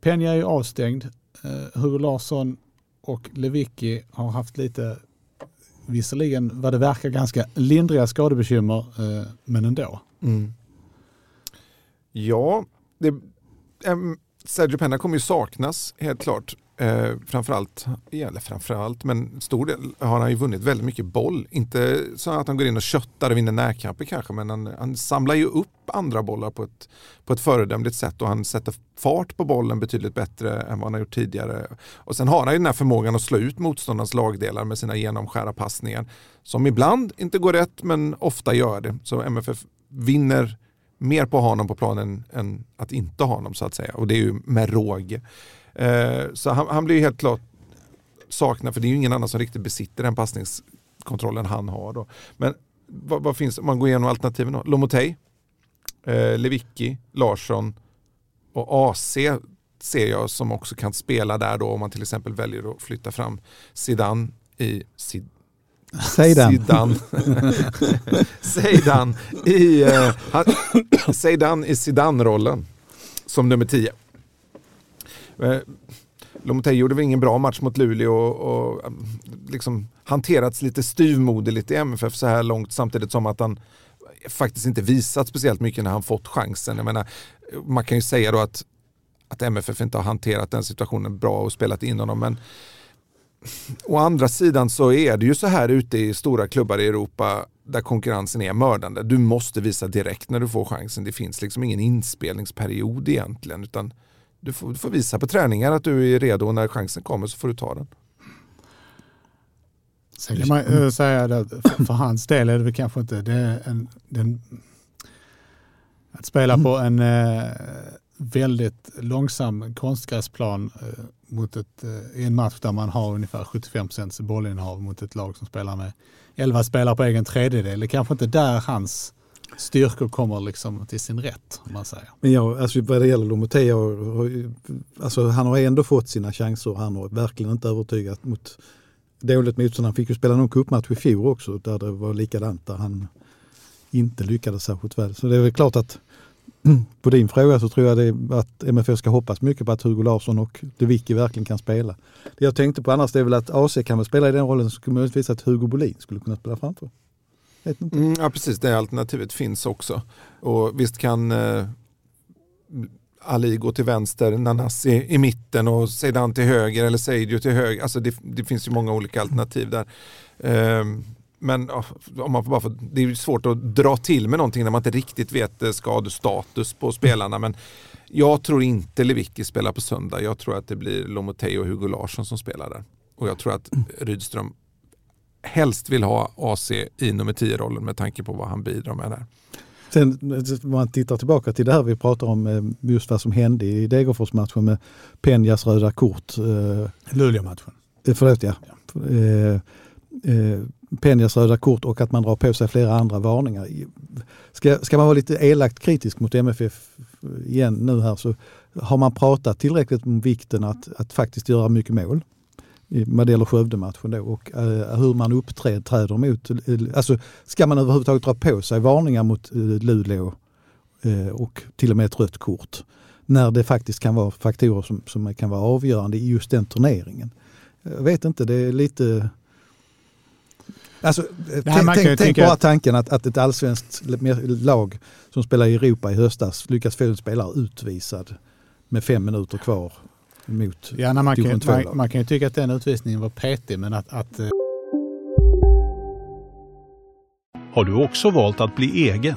Penja är ju avstängd. Uh, Hugo Larsson och Lewicki har haft lite, visserligen vad det verkar ganska lindriga skadebekymmer, uh, men ändå. Mm. Ja, det, äm, Sergio Penna kommer ju saknas helt klart. Eh, framförallt, eller framförallt, men stor del har han ju vunnit väldigt mycket boll. Inte så att han går in och köttar och vinner närkamper kanske, men han, han, samlar ju upp andra bollar på ett, på ett föredömligt sätt och han sätter fart på bollen betydligt bättre än vad han har gjort tidigare. Och sen har han ju den här förmågan att slå ut motståndarnas lagdelar med sina genomskära passningar som ibland inte går rätt, men ofta gör det. Så MFF vinner mer på honom på planen än att inte ha honom så att säga. Och det är ju med råge. Eh, så han, han blir helt klart saknad, för det är ju ingen annan som riktigt besitter den passningskontrollen han har. Då. Men vad, vad finns om man går igenom alternativen då? Lomotey, eh, Lewicki, Larsson och AC ser jag som också kan spela där då om man till exempel väljer att flytta fram Zidane i Zid Seidan. Zidane. I, uh, Seidan i Zidane-rollen som nummer 10. Eh, Lomotey gjorde väl ingen bra match mot Luleå och, och liksom hanterats lite styvmoderligt i MFF så här långt samtidigt som att han faktiskt inte visat speciellt mycket när han fått chansen. Jag menar, man kan ju säga då att, att MFF inte har hanterat den situationen bra och spelat in honom men å andra sidan så är det ju så här ute i stora klubbar i Europa där konkurrensen är mördande. Du måste visa direkt när du får chansen. Det finns liksom ingen inspelningsperiod egentligen utan du får, du får visa på träningar att du är redo och när chansen kommer så får du ta den. Sen kan man eh, säga att för, för, hans del är det väl kanske inte det en, den, att spela på en eh, väldigt långsam konstgräsplan eh, mot ett, i en match där man har ungefär 75 procents bollinnehav mot ett lag som spelar med 11 spelare på egen tredjedel. Det är kanske inte där hans styrkor kommer liksom till sin rätt. Om man säger. Men ja, alltså vad det gäller Lomotey, alltså han har ändå fått sina chanser. Han har verkligen inte övertygat mot dåligt motstånd. Han fick ju spela någon cupmatch i fjol också där det var likadant. Där han inte lyckades särskilt väl. Så det är väl klart att på din fråga så tror jag det att MFF ska hoppas mycket på att Hugo Larsson och De Vicky verkligen kan spela. Det jag tänkte på annars det är väl att AC kan väl spela i den rollen så skulle möjligtvis att Hugo Bolin skulle kunna spela framför. Mm, ja precis, det alternativet finns också. Och visst kan eh, Ali gå till vänster, Nanasi i mitten och Zeidan till höger eller Seidio till höger. Alltså det, det, finns ju många olika alternativ där. Eh, men om man får bara få, det är svårt att dra till med någonting när man inte riktigt vet eh, skadestatus på spelarna. Men jag tror inte Lewicki spelar på söndag. Jag tror att det blir Lomotey och Hugo Larsson som spelar där. Och jag tror att Rydström helst vill ha AC i nummer 10-rollen med tanke på vad han bidrar med där. Sen om man tittar tillbaka till det här vi pratar om, eh, just vad som hände i Degerfors-matchen med Penjas röda kort. Eh, Luleå-matchen. Eh, förlåt ja. Eh, eh, Penjas röda kort och att man drar på sig flera andra varningar. Ska, ska man vara lite elakt kritisk mot MFF igen nu här så har man pratat tillräckligt om vikten att, att faktiskt göra mycket mål vad det gäller Skövde-matchen då och eh, hur man uppträder mot, eh, alltså ska man överhuvudtaget dra på sig varningar mot eh, Luleå eh, och till och med ett rött kort när det faktiskt kan vara faktorer som, som kan vara avgörande i just den turneringen. Jag vet inte, det är lite Alltså, tänk, tänk bara tanken att, att ett allsvenskt lag som spelar i Europa i höstas lyckas få en spelare utvisad med fem minuter kvar mot ja, nej, man, kan, man, man, kan ju tycka att den utvisningen var petig men att... att eh... Har du också valt att bli egen?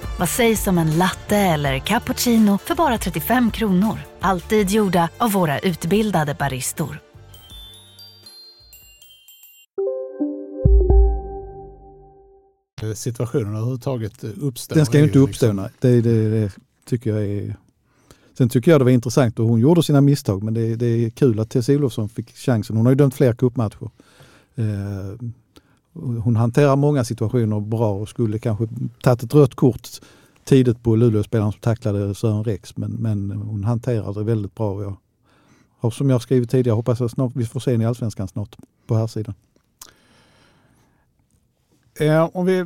Vad sägs om en latte eller cappuccino för bara 35 kronor? Alltid gjorda av våra utbildade baristor. Situationen överhuvudtaget uppstår. Den ska ju inte uppstå, liksom- nej. Det, det, det tycker jag är... Sen tycker jag det var intressant och hon gjorde sina misstag men det, det är kul att Tess Olofsson fick chansen. Hon har ju dömt fler cupmatcher. Eh, hon hanterar många situationer bra och skulle kanske tagit ett rött kort tidigt på Luleå-spelaren som tacklade Sören Rex men, men hon hanterar det väldigt bra. Jag har, som jag skrivit tidigare hoppas jag snart vi får se henne i Allsvenskan snart på här sidan. Eh, om vi,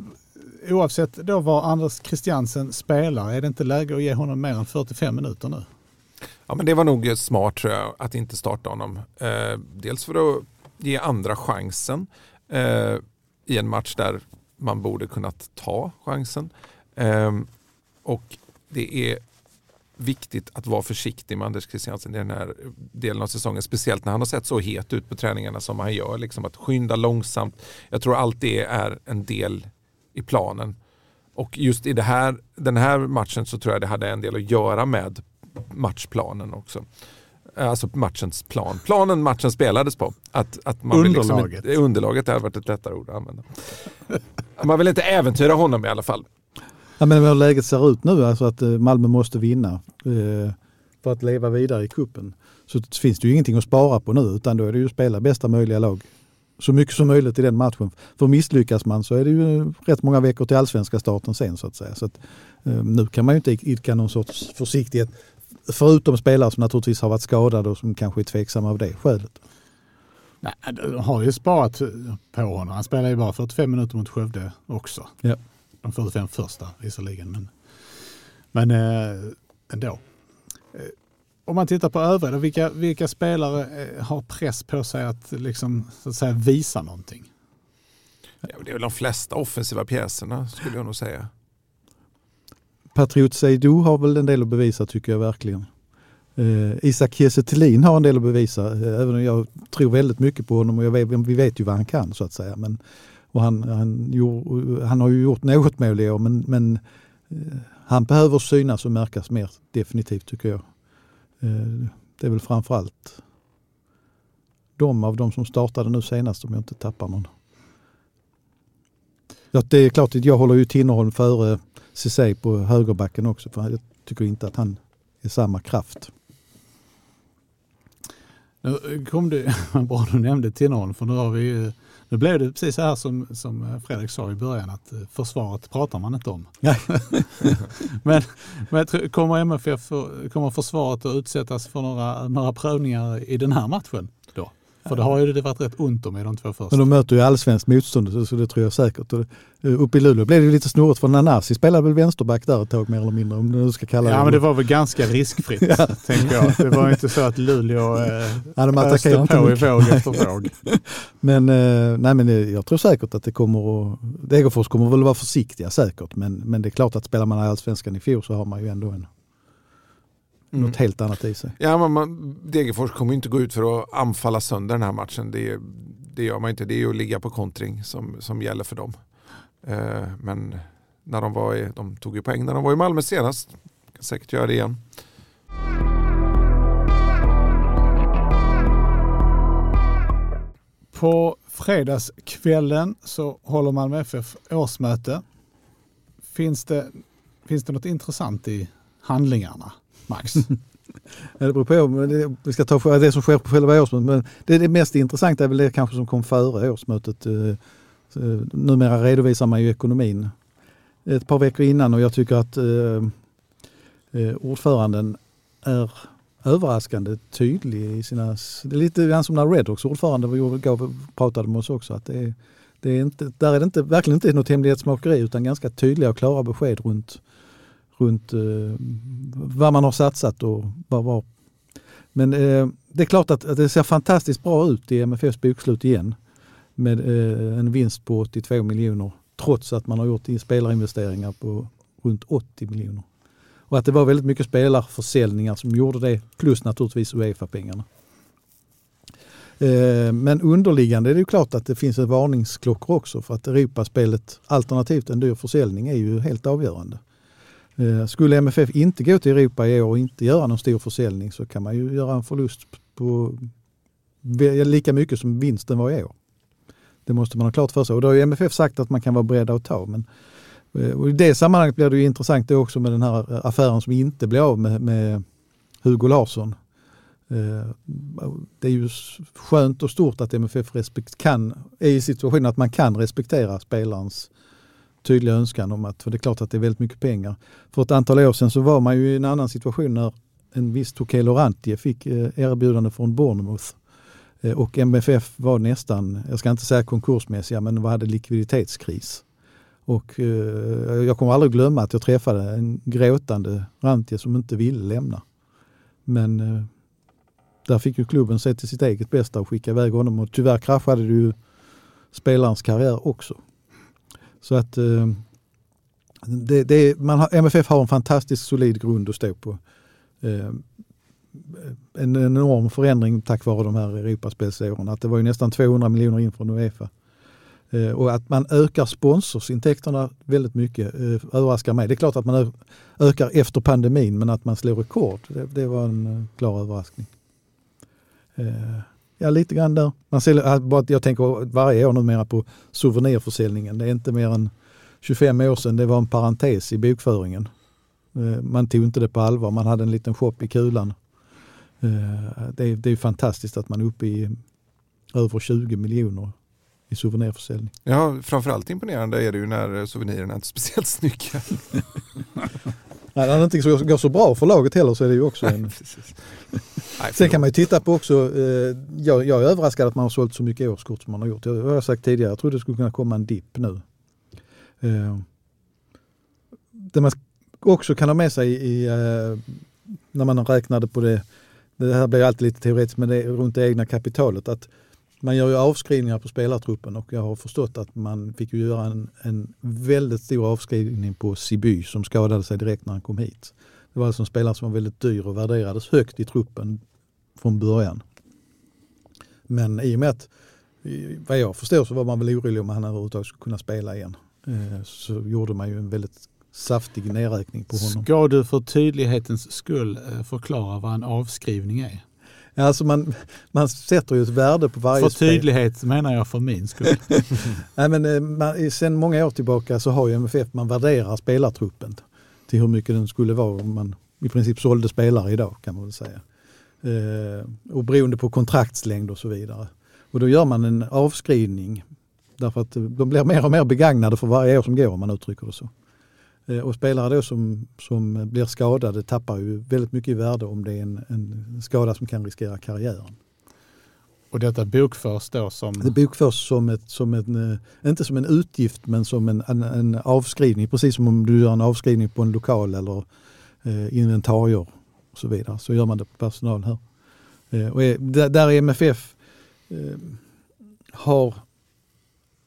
oavsett då var Anders Christiansen spelar, är det inte läge att ge honom mer än 45 minuter nu? Ja, men det var nog smart tror jag att inte starta honom. Eh, dels för att ge andra chansen eh, i en match där man borde kunnat ta chansen. Eh, och det är viktigt att vara försiktig med Anders Christiansen i den här delen av säsongen. Speciellt när han har sett så het ut på träningarna som han gör. Liksom att skynda långsamt. Jag tror allt det är en del i planen. Och just i det här, den här matchen så tror jag det hade en del att göra med matchplanen också. Alltså matchens plan. Planen matchen spelades på. Att, att man vill Underlaget. Liksom, underlaget hade varit ett lättare ord att använda. Man vill inte äventyra honom i alla fall. Ja, men hur läget ser ut nu, alltså att eh, Malmö måste vinna eh, för att leva vidare i kuppen så finns det ju ingenting att spara på nu utan då är det ju att spela bästa möjliga lag så mycket som möjligt i den matchen. För misslyckas man så är det ju rätt många veckor till allsvenska starten sen så att säga. Så att, eh, nu kan man ju inte idka någon sorts försiktighet förutom spelare som naturligtvis har varit skadade och som kanske är tveksamma av det skälet. Nej, de har ju sparat på honom. Han spelar ju bara 45 minuter mot Skövde också. Ja. De 45 första visserligen. Men, men eh, ändå. Eh, om man tittar på övriga, vilka, vilka spelare eh, har press på sig att, liksom, så att säga, visa någonting? Ja, det är väl de flesta offensiva pjäserna skulle jag nog säga. Patriot Seydou har väl en del att bevisa tycker jag verkligen. Eh, Isak Kiese Thelin har en del att bevisa, eh, även om jag tror väldigt mycket på honom och jag vet, vi vet ju vad han kan så att säga. Men, och han, han, gjorde, han har ju gjort något mål i år men, men eh, han behöver synas och märkas mer definitivt tycker jag. Eh, det är väl framförallt de av de som startade nu senast om jag inte tappar någon. Ja, det är klart att jag håller ju Tinnerholm före Ceesay på högerbacken också för jag tycker inte att han är samma kraft. Nu kom det, bra du nämnde Tinnerholm, för nu har vi ju- nu blev det precis så här som, som Fredrik sa i början, att eh, försvaret pratar man inte om. Men men tror- kommer MFF, kommer försvaret att utsättas för några, några prövningar i den här matchen? För det har ju det varit rätt ont om i de två första. Men de möter ju allsvenskt motstånd så- det tror jag säkert. Eh, uppe i Luleå blev det lite snurrigt för Nanasi spelade väl vänsterback där ett tag mer eller mindre om du ska kalla Ja men det var väl ganska riskfritt tänker jag. Det var inte så att Luleå eh, Ja, de öste på i våg efter våg. Men, eh, nej, men eh, jag tror säkert att det kommer att... Degerfors kommer väl vara försiktiga säkert men, men det är klart att spelar man allsvenskan i fjol så har man ju ändå en, Mm. något helt annat i sig. Ja, men man, Degerfors kommer inte gå ut för att anfalla sönder den här matchen. Det, det gör man inte. Det är att ligga på kontring som, som gäller för dem. Eh, men när de, var i, de tog ju poäng när de var i Malmö senast. Kan säkert göra det igen. På fredagskvällen så håller Malmö FF årsmöte. Finns det, finns det något intressant i handlingarna, Max? Det beror på, men det, vi ska ta det som sker på själva årsmötet. Men det, det mest intressanta är väl det kanske som kom före årsmötet. Eh, eh, numera redovisar man ju ekonomin ett par veckor innan och jag tycker att eh, eh ordföranden är överraskande tydlig i sina... Det är lite grann som när Redhawks ordförande gav, pratade med oss också. Att det är, det är inte, där är det inte, verkligen inte något hemlighetsmakeri utan ganska tydliga och klara besked runt, runt eh, vad man har satsat och vad var. Men eh, det är klart att, att, det ser fantastiskt bra ut i MFFs bokslut igen med eh, en vinst på 82 miljoner trots att man har gjort spelarinvesteringar på runt 80 miljoner. Och att det var väldigt mycket spelarförsäljningar som gjorde det plus naturligtvis Uefa-pengarna. Eh, men underliggande är det ju klart att det finns en varningsklockor också för att Europaspelet alternativt en dyr försäljning är ju helt avgörande. Eh, skulle MFF inte gå till Europa i år och inte göra någon stor försäljning så kan man ju göra en förlust på lika mycket som vinsten var i år. Det måste man ha klart för sig och då har ju MFF sagt att man kan vara beredda att ta. Men eh, och I det sammanhanget blir det ju intressant det också med den här eh, affären som inte blev av med, med Hugo Larsson. Det är ju skönt och stort att MFF respekt kan, är i situationen att man kan respektera spelarens tydliga önskan om att, för det är klart att det är väldigt mycket pengar. För ett antal år sedan så var man ju i en annan situation när en viss Tokay Laurentier fick eh, erbjudande från Bournemouth eh, och MFF var nästan, jag ska inte säga konkursmässiga, men hade likviditetskris. Och eh, jag kommer aldrig glömma att jag träffade en gråtande Rantje som inte ville lämna. Men där fick ju klubben se till sitt eget bästa och skicka iväg honom och tyvärr kraschade det ju spelarens karriär också. Så att eh, det, det, man har, MFF har en fantastiskt solid grund att stå på. Eh, en, enorm förändring tack vare de här Europaspelsåren. Att det var ju nästan 200 miljoner in från Uefa. Eh, och att man ökar sponsorsintäkterna väldigt mycket eh, överraskar mig. Det är klart att man ökar efter pandemin men att man slår rekord, det, det var en eh, klar överraskning. Eh, Eh, ja, lite grann där. Man ser, jag tänker varje år numera på souvenirförsäljningen. Det är inte mer än 25 år sedan det var en parentes i bokföringen. Eh, man tog inte det på allvar. Man hade en liten shop i Kulan. Eh, det är, det är fantastiskt att man är uppe i över 20 miljoner i souvenirförsäljning. Ja, framförallt imponerande är det ju när souvenirerna är inte speciellt snygga. Nej, när det inte går så bra för laget heller så är det ju också en... Sen kan man ju titta på också, eh, jag, jag är överraskad att man har sålt så mycket årskort som man har gjort. Har jag sagt tidigare, jag trodde det skulle kunna komma en dipp nu. Eh, det man också kan ha med sig i, eh, när man räknade på det, det här blir alltid lite teoretiskt, men det är runt det egna kapitalet. att man gör ju avskrivningar på spelartruppen och jag har förstått att man fick göra en, en väldigt stor avskrivning på Siby som skadade sig direkt när han kom hit. Det var alltså en spelare som var väldigt dyr och värderades högt i truppen från början. Men i och med att, vad jag förstår så var man väl orolig om han överhuvudtaget skulle kunna spela igen. Eh, så gjorde man ju en väldigt saftig nedräkning på honom. Ska du för tydlighetens skull eh, förklara vad en avskrivning är? Alltså man, man sätter ju ett värde på varje spel. För tydlighet spel. menar jag för min skull. Nej, men, eh, man, sen många år tillbaka så har ju MFF, man värderar spelartruppen till hur mycket den skulle vara om man i princip sålde spelare idag kan man väl säga. Eh, och beroende på kontraktslängd och så vidare. Och då gör man en avskrivning därför att de blir mer och mer begagnade för varje år som går om man uttrycker det så. Eh, och spelare då som, som blir skadade tappar ju väldigt mycket i värde om det är en, en skada som kan riskera karriären. Och detta bokförs då som? Det bokförs som, ett, som en, eh, inte som en utgift men som en, en, en avskrivning. Precis som om du gör en avskrivning på en lokal eller eh, inventarier och så vidare. Så gör man det på personal här. Eh, och är, där, där MFF eh, har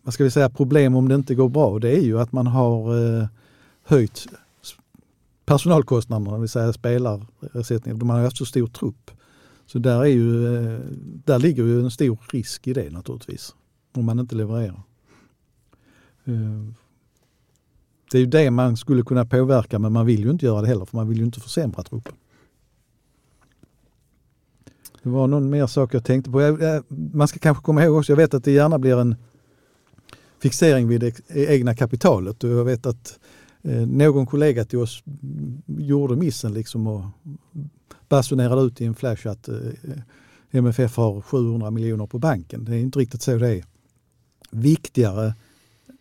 vad ska vi säga, problem om det inte går bra. Det är ju att man har eh, höjt personalkostnaderna, det vill säga spelarersättningen. De har haft så stor trupp. Så där, är ju, eh, där ligger ju en stor risk i det naturligtvis. Om man inte levererar. Eh, det är ju det man skulle kunna påverka men man vill ju inte göra det heller för man vill ju inte försämra truppen. Det var någon mer sak jag tänkte på. Man ska kanske komma ihåg också, jag vet att det gärna blir en fixering vid det egna kapitalet och jag vet att Eh, någon kollega till oss gjorde missen liksom och basunerade ut i en flash att eh, eh, MFF har 700 miljoner på banken. Det är inte riktigt så det är. Viktigare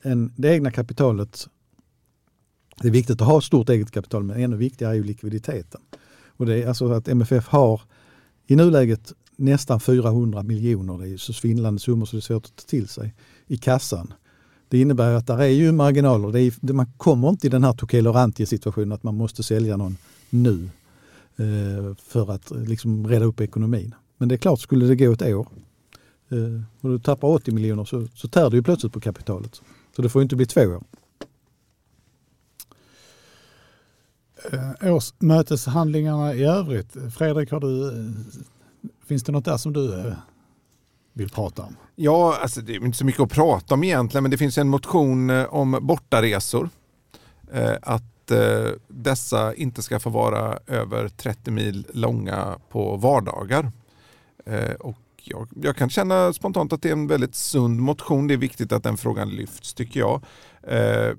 än det egna kapitalet, det är viktigt att ha stort eget kapital men ännu viktigare är ju likviditeten. Och det är alltså att MFF har i nuläget nästan 400 miljoner, det är så svindlande summor så det är svårt att ta till sig, i kassan. Det innebär att där är ju marginaler. Det är, man kommer inte i den här Tokelo situationen att man måste sälja någon nu eh, för att eh, liksom rädda upp ekonomin. Men det är klart, skulle det gå ett år eh, och du tappar 80 miljoner så, så tär det ju plötsligt på kapitalet. Så det får inte bli två år. Eh, Årsmöteshandlingarna i övrigt. Fredrik, har du, eh, finns det något där som du vill prata om? Ja, alltså det är inte så mycket att prata om egentligen, men det finns en motion eh, om bortaresor. Eh, att eh, dessa inte ska få vara över 30 mil långa på vardagar. Eh, och jag, jag, kan känna spontant att det är en väldigt sund motion. Det är viktigt att den frågan lyfts tycker jag. Eh,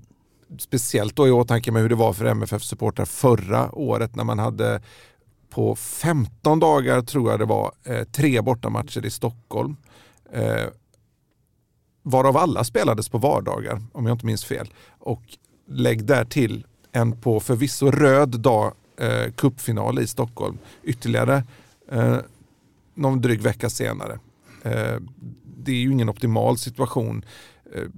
speciellt då i åtanke med hur det var för MFF-supportrar förra året när man hade på 15 dagar tror jag det var eh, tre bortamatcher i Stockholm. Eh, varav alla spelades på vardagar om jag inte minns fel. Och lägg där till en på förvisso röd dag eh, cupfinal i Stockholm ytterligare eh, någon dryg vecka senare. Eh, det är ju ingen optimal situation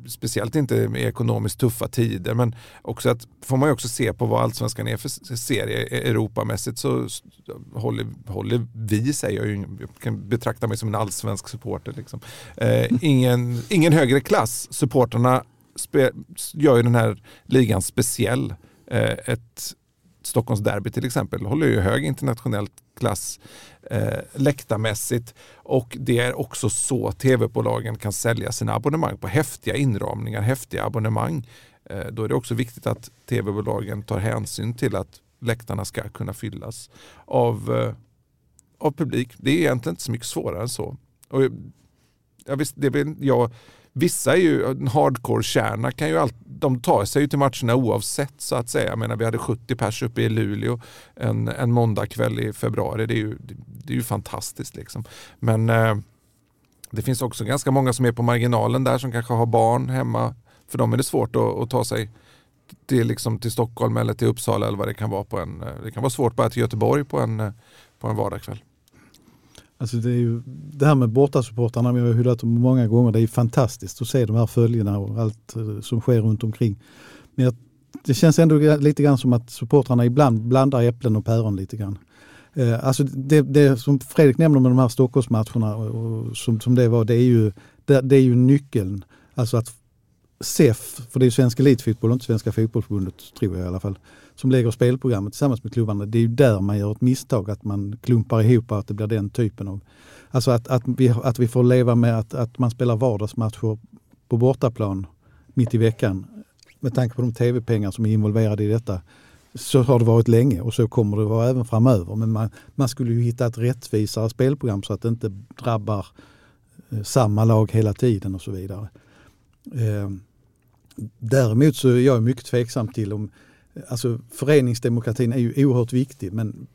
speciellt inte i ekonomiskt tuffa tider men också att får man ju också se på vad allsvenskan är för serie Europamässigt så håller, håller vi sig, jag, jag kan betrakta mig som en allsvensk supporter. Liksom. Eh, ingen, ingen högre klass, supporterna gör ju den här ligan speciell. Eh, ett Stockholms derby till exempel håller ju hög internationell klass eh, läktarmässigt och det är också så tv-bolagen kan sälja sina abonnemang på häftiga inramningar, häftiga abonnemang. Eh, då är det också viktigt att tv-bolagen tar hänsyn till att läktarna ska kunna fyllas av, eh, av publik. Det är egentligen inte så mycket svårare än så. Och, ja, visst, det vill jag Vissa är ju, en hardcore-kärna kan ju alltid, de tar sig ju till matcherna oavsett så att säga. Jag menar, vi hade 70 pers uppe i Luleå en, en måndagkväll i februari. Det är ju, det är ju fantastiskt liksom. Men eh, det finns också ganska många som är på marginalen där som kanske har barn hemma. För dem är det svårt att, att ta sig till, liksom, till Stockholm eller till Uppsala eller vad det kan vara. på en, eh, Det kan vara svårt bara till Göteborg på en, eh, på en vardagskväll. Alltså det, är ju, det här med bortasupportrarna, vi har hyllat dem många gånger, det är fantastiskt att se de här följderna och allt eh, som sker runt omkring. Men jag, det känns ändå lite grann som att supportrarna ibland blandar äpplen och päron lite grann. Eh, alltså det, det, som Fredrik nämner med de här Stockholmsmatcherna och, och som, som det var, det är ju, det, det är ju nyckeln. Alltså att SEF, för det är Svenska Elitfotboll och inte Svenska Fotbollförbundet tror jag i alla fall, som lägger spelprogrammet tillsammans med klubbarna. Det är ju där man gör ett misstag, att man klumpar ihop att det blir den typen av... Alltså att, att, vi, att vi får leva med att, att man spelar vardagsmatcher på bortaplan mitt i veckan. Med tanke på de tv-pengar som är involverade i detta så har det varit länge och så kommer det vara även framöver. Men man, man skulle ju hitta ett rättvisare spelprogram så att det inte drabbar eh, samma lag hela tiden och så vidare. Eh, däremot så är jag mycket tveksam till om Alltså föreningsdemokratin är ju oerhört viktig men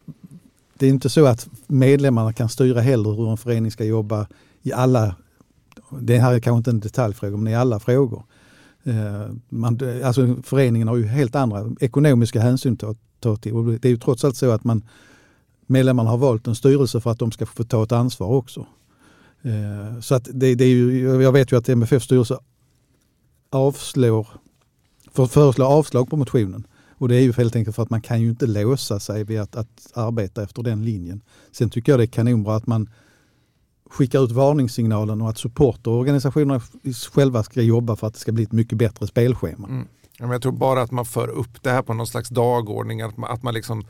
det är inte så att medlemmarna kan styra heller hur en förening ska jobba i alla, det här är kanske inte en detaljfråga, men i alla frågor. Eh, man, alltså föreningen har ju helt andra ekonomiska hänsyn att ta till. Och det är ju trots allt så att man, medlemmarna har valt en styrelse för att de ska få ta ett ansvar också. Eh, så att det, det är ju, jag vet ju att MFF styrelse avslår, för, föreslår avslag på motionen. Och det är ju helt enkelt för att man kan ju inte låsa sig vid att, att arbeta efter den linjen. Sen tycker jag det är kanonbra att man skickar ut varningssignalen och att supporterorganisationerna själva ska jobba för att det ska bli ett mycket bättre spelschema. Mm. Jag tror bara att man för upp det här på någon slags dagordning, att man, att man liksom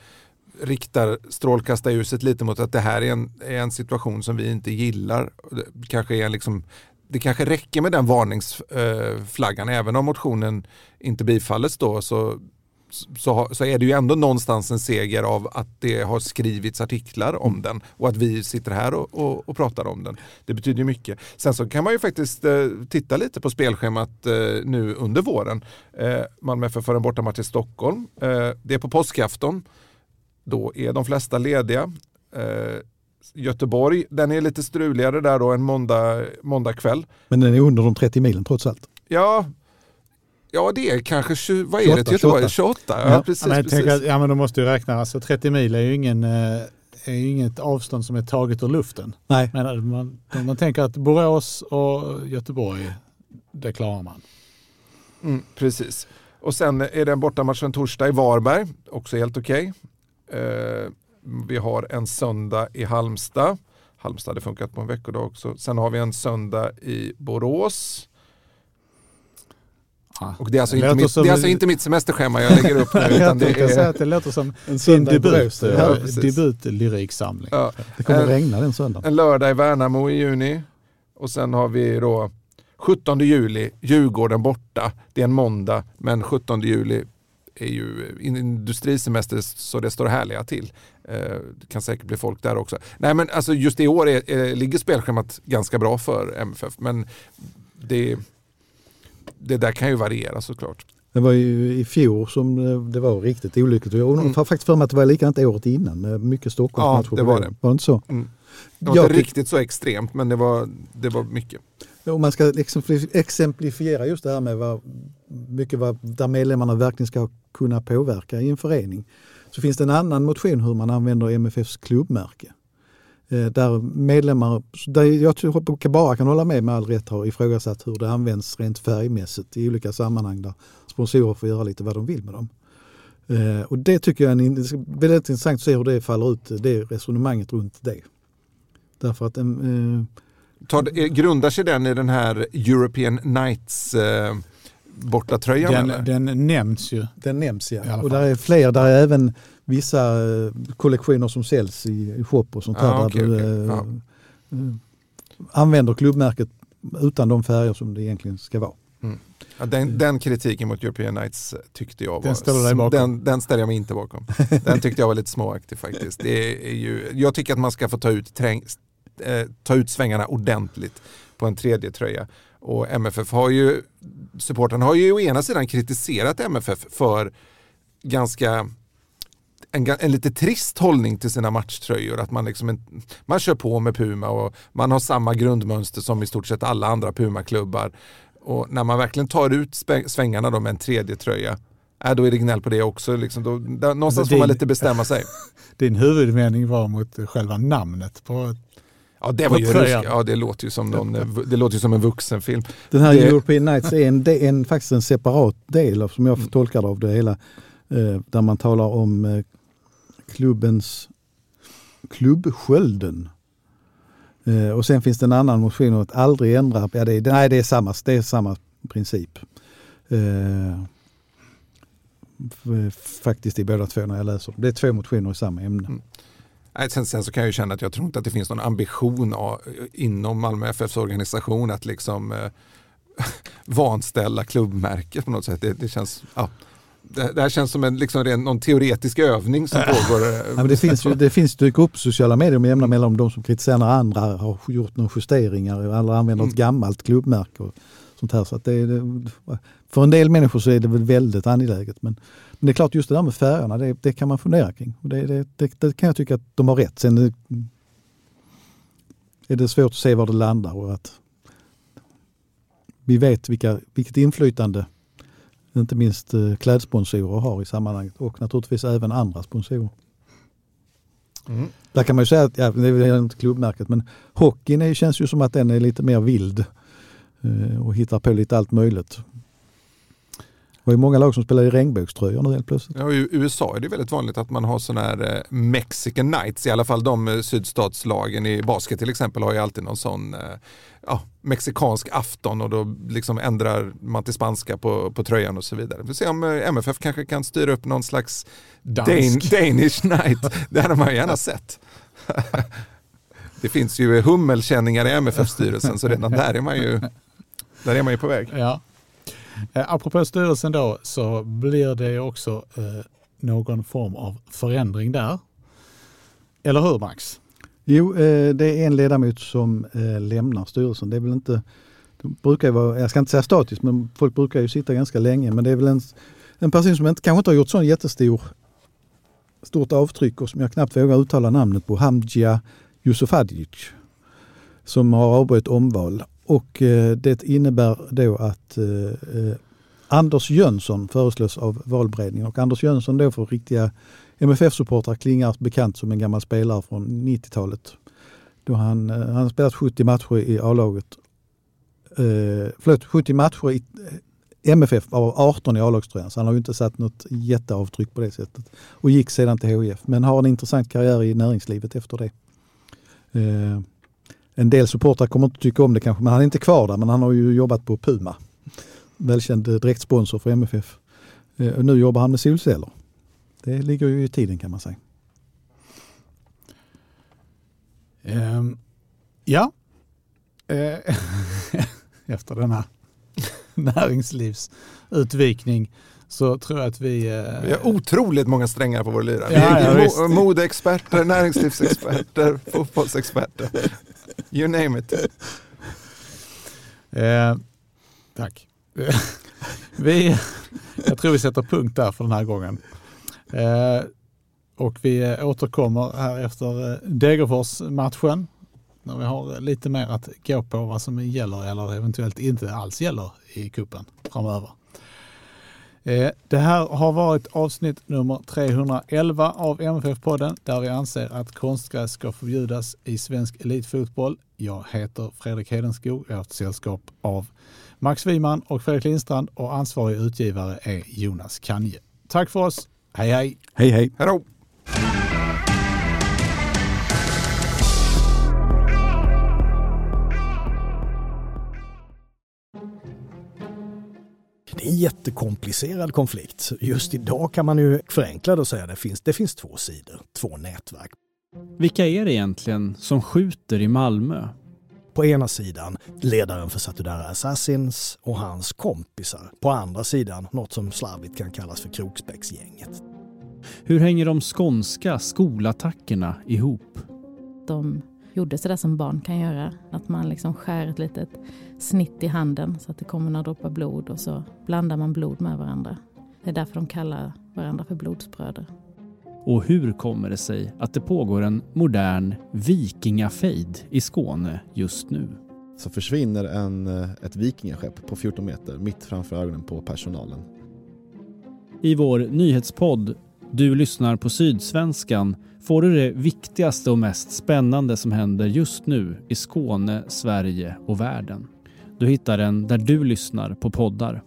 riktar strålkastarljuset lite mot att det här är en, är en situation som vi inte gillar. Det kanske är liksom det kanske räcker med den varningsflaggan. Eh, Även om motionen inte bifalles då så så, så är det ju ändå någonstans en seger av att det har skrivits artiklar om mm. den och att vi sitter här och, och, och, pratar om den. Det betyder mycket. Sen så kan man ju faktiskt eh, titta lite på spelschemat eh, nu under våren. Eh, Malmö FF får en bortamatch i Stockholm. Eh, det är på påskafton. Då är de flesta lediga. Eh, Göteborg, den är lite struligare där då en måndag, måndag kväll. Men den är under de 30 milen trots allt. Ja, Ja det är kanske, 20, vad är 28, det till Göteborg? 28? 28 ja, precis. men precis. Att, ja men de måste ju räkna, alltså 30 mil är ju ingen, eh, är inget avstånd som är taget ur luften. Nej. Men man, man tänker att Borås och Göteborg, det klarar man. Mm, precis. Och sen är det en bortamatch en torsdag i Varberg, också helt okej. Eh, vi har en söndag i Halmstad. Halmstad hade funkat på en veckodag också. Sen har vi en söndag i Borås. Och det är alltså, Det inte mitt, det är alltså en- inte mitt semesterschema jag lägger upp nu. Utan det tänkte säga är, att det låter som En debut, Ja, debutlyriksamling. ja, Det kommer Eh, regna den söndagen. en lördag i Värnamo i juni. Och sen har vi då 17 juli, Djurgården borta. Det är en måndag, men 17 juli är ju industrisemester så det står härliga till. Eh, Det kan säkert bli folk där också. Nej men alltså just i år är, är, ligger spelschemat ganska bra för MFF. Men det, det där kan ju variera såklart. Det var ju i fjol som eh, det var riktigt olyckligt. Och Jag Mm. har faktiskt för mig att det var likadant året innan med mycket Stockholmsmatcher. Ja, det var det. Var det inte så? Mm. Det var Jag inte riktigt så extremt men det var, det var mycket. Om man ska exemplif- exemplifiera just det här med vad, mycket vad, där medlemmarna verkligen ska kunna påverka i en förening. Så finns det en annan motion hur man använder MFFs klubbmärke. Eh, Där medlemmar, där jag tror- bara kan hålla med med all rätt har ifrågasatt hur det används rent färgmässigt i olika sammanhang där sponsorer får göra lite vad de vill med dem. Eh, Och det tycker jag är väldigt intressant att se hur det faller ut, det resonemanget runt det. Därför att en, eh, Tar, grundar sig den i den här European Nights eh, bortatröjan? eller? Den, den nämns ju. Den nämns ja. Och där är fler, där är även vissa eh, kollektioner som säljs i, i shop och sånt här. Ah, där okej, du okej. eh, Ja. eh, använder klubbmärket utan de färger som det egentligen ska vara. Ja, den, den kritiken mot European Nights tyckte jag var... Den ställer du? Den, den ställer jag mig inte bakom. Den tyckte jag var lite småaktig faktiskt. Det är ju, jag tycker att man ska få ta ut, träng, eh, ta ut svängarna ordentligt på en tredje tröja. Och MFF har ju, supportrarna har ju å ena sidan kritiserat MFF för ganska en, en lite trist hållning till sina matchtröjor. Att man, liksom en, man kör på med Puma och man har samma grundmönster som i stort sett alla andra Puma-klubbar. Och när man verkligen tar ut svängarna då med en tredje tröja, äh, då är det gnäll på det också. Liksom. Då, där, någonstans Alltså, får man lite bestämma sig. Din huvudmening var mot själva namnet på Ja, det var ju rusk. Ja, det låter ju som, någon, det låter ju som en vuxenfilm. Den här Det- European Nights är en, det är en, faktiskt en separat del av, som jag tolkar det av det hela. Eh, där man talar om eh, klubbens klubbskölden. Eh, och sen finns det en annan motion om att aldrig ändra. Ja, det är, nej, det är samma, det är samma princip. Eh, faktiskt i båda två när jag läser. Det är två motioner i samma ämne. Mm. Sen, sen så kan jag ju känna att jag tror inte att det finns någon ambition av, inom Malmö FFs organisation att liksom eh, vanställa klubbmärket på något sätt. Det, det känns, ja, det, det här känns som en, liksom, ren- någon teoretisk övning som pågår. Ja, men det finns ju det finns dyker upp sociala medier med jämna mellanrum de som kritiserar när andra har gjort några justeringar eller använder Mm. ett gammalt klubbmärke. Och sånt här. Så att det, det, för en del människor så är det väl väldigt angeläget. Men, men det är klart just det där med färgerna, det, det kan man fundera kring. Och det, det, kan jag tycka att de har rätt. Sen är det svårt att se var det landar och att vi vet vilka, vilket inflytande inte minst eh, klädsponsorer har i sammanhanget och naturligtvis även andra sponsorer. Mm. Där kan man ju säga att, ja, det är inte klubbmärket, men hockeyn är, känns ju som att den är lite mer vild eh, och hittar på lite allt möjligt. Det var ju många lag som spelar i regnbågströjor nu helt plötsligt. Ja, I USA är det väldigt vanligt att man har sådana här eh, Mexican Nights, i alla fall de eh, sydstatslagen i basket till exempel har ju alltid någon sån eh, ja, mexikansk afton och då liksom ändrar man till spanska på, på tröjan och så vidare. Vi får se om MFF kanske kan styra upp någon slags Dan. Danish Night. Det hade man gärna sett. Det finns ju hummelkänningar i MFF-styrelsen så redan där är man ju, där är man ju på väg. Ja. Eh, Apropå styrelsen då så blir det också eh, någon form av förändring där. Eller hur Max? Jo, eh, det är en ledamot som eh, lämnar styrelsen. Det är väl inte, de brukar ju vara, jag ska inte säga statiskt, men folk brukar ju sitta ganska länge. Men det är väl en, en person som inte, kanske inte har gjort sån jättestor stort avtryck och som jag knappt vågar uttala namnet på, Hamdja Yusufadic, som har avbrutit omval. Och eh, det innebär då att eh, eh, Anders Jönsson föreslås av valberedningen och Anders Jönsson då för riktiga MFF-supportrar klingar bekant som en gammal spelare från 90-talet. Då han, eh, han har spelat 70 matcher i A-laget. Eh, förlåt, 70 matcher i, eh, MFF var 18 i A-lagströjan så han har ju inte satt något jätteavtryck på det sättet. Och gick sedan till HIF men har en intressant karriär i näringslivet efter det. Eh, en del supportrar kommer inte tycka om det kanske men han är inte kvar där men han har ju jobbat på Puma. Välkänd eh, direktsponsor för MFF. Eh, och nu jobbar han med solceller. Det ligger ju i tiden kan man säga. Ehm, ja, Eh, efter denna näringslivsutvikning så tror jag att vi... Eh, Vi har otroligt många strängar på vår lyra. Ja, ja, modeexperter, näringslivsexperter, fotbollsexperter. You name it. Eh, tack. vi, jag tror vi sätter punkt där för den här gången. Eh, och vi återkommer här efter eh, Degerfors-matchen. När vi har lite mer att gå på vad som gäller eller eventuellt inte alls gäller i kuppen framöver. Eh, Det här har varit avsnitt nummer 311 av MFF-podden där vi anser att konstgräs ska förbjudas i svensk elitfotboll. Jag heter Fredrik Hedenskog. Jag har ett sällskap av Max Wiman och Fredrik Lindstrand och ansvarig utgivare är Jonas Kanje. Tack för oss. Hej hej! Hej hej! Hej jättekomplicerad konflikt. Just idag kan man ju förenkla det och säga att det finns, det finns två sidor, två nätverk. Vilka är det egentligen som skjuter i Malmö? På ena sidan ledaren för Satudara Assassins och hans kompisar. På andra sidan något som slarvigt kan kallas för Kroksbäcksgänget. Hur hänger de skånska skolattackerna ihop? de gjorde sådär som barn kan göra. Att man liksom skär ett litet snitt i handen så att det kommer några droppar blod och så blandar man blod med varandra. Det är därför de kallar varandra för blodsbröder. Och hur kommer det sig att det pågår en modern vikingafejd i Skåne just nu? så försvinner en, eh, ett vikingaskepp på 14 meter mitt framför ögonen på personalen. I vår nyhetspodd Du lyssnar på Sydsvenskan får du det viktigaste och mest spännande som händer just nu i Skåne, Sverige och världen. Du hittar den där du lyssnar på poddar.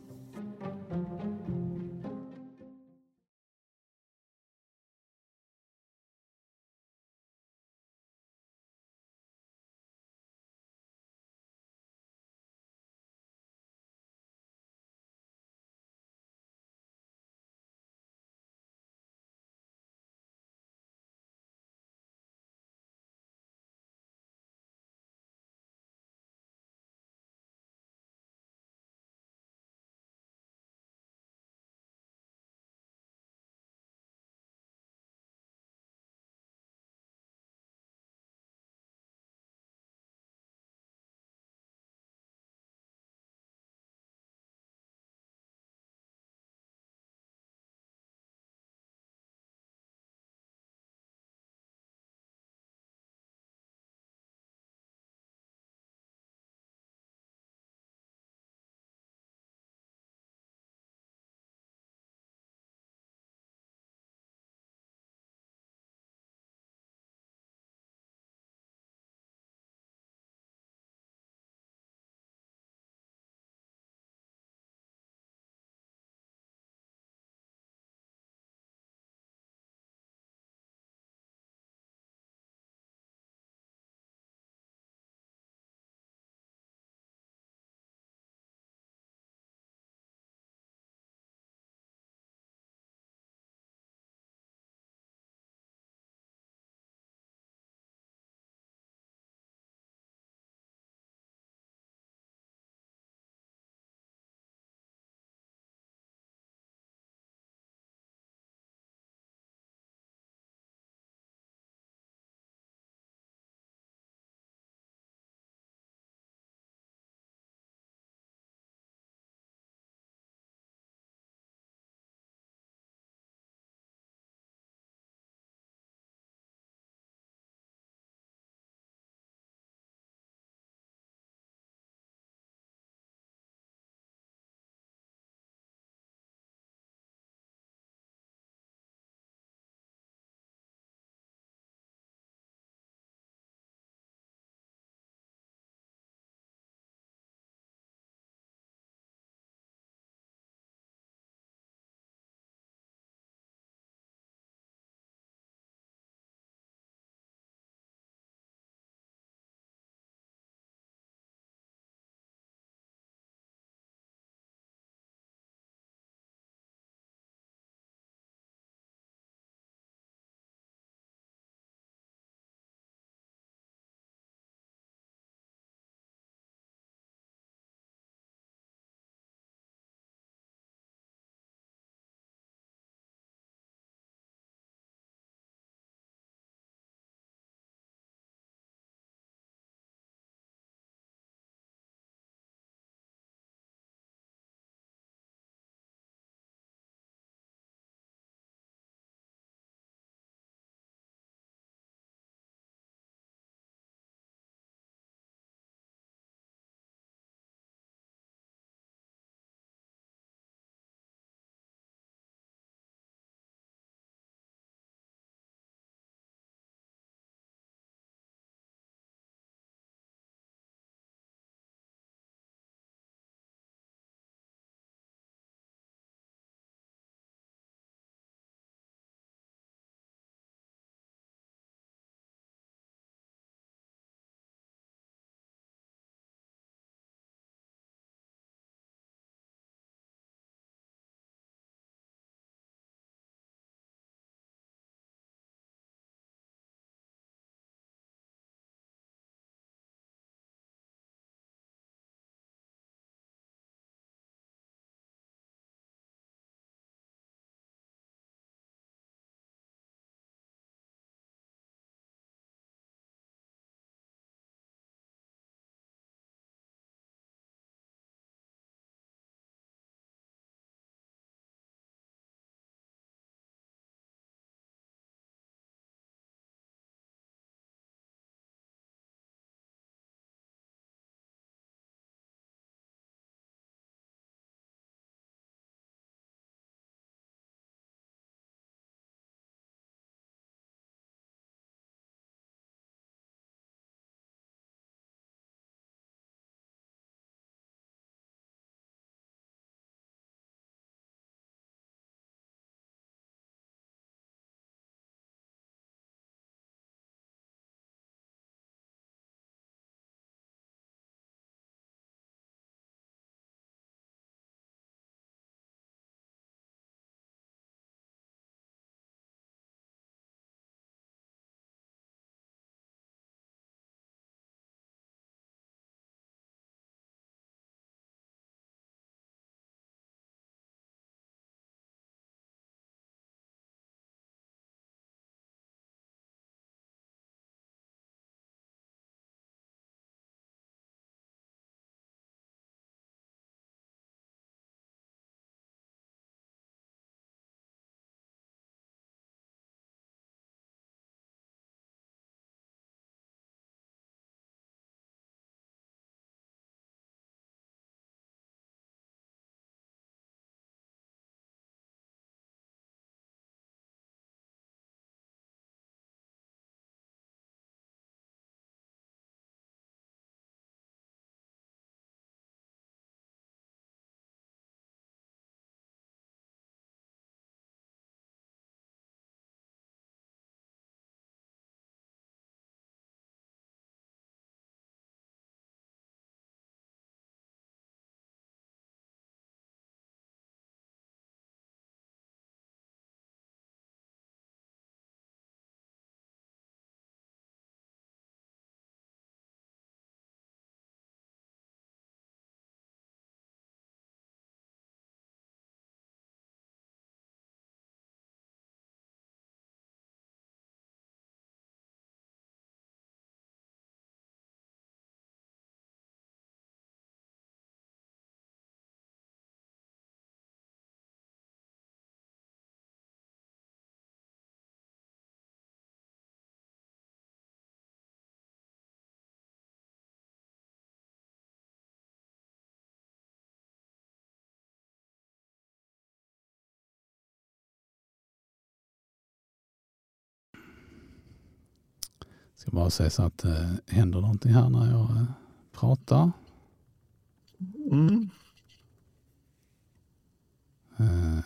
Ska bara se så att det händer någonting här när jag eh, pratar. Mm. Eh,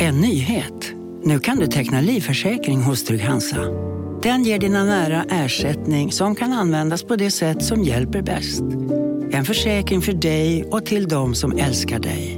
En nyhet. Nu kan du teckna livförsäkring hos Trygg-Hansa. Den ger dina nära ersättning som kan användas på det sätt som hjälper bäst. En försäkring för dig och till de som älskar dig.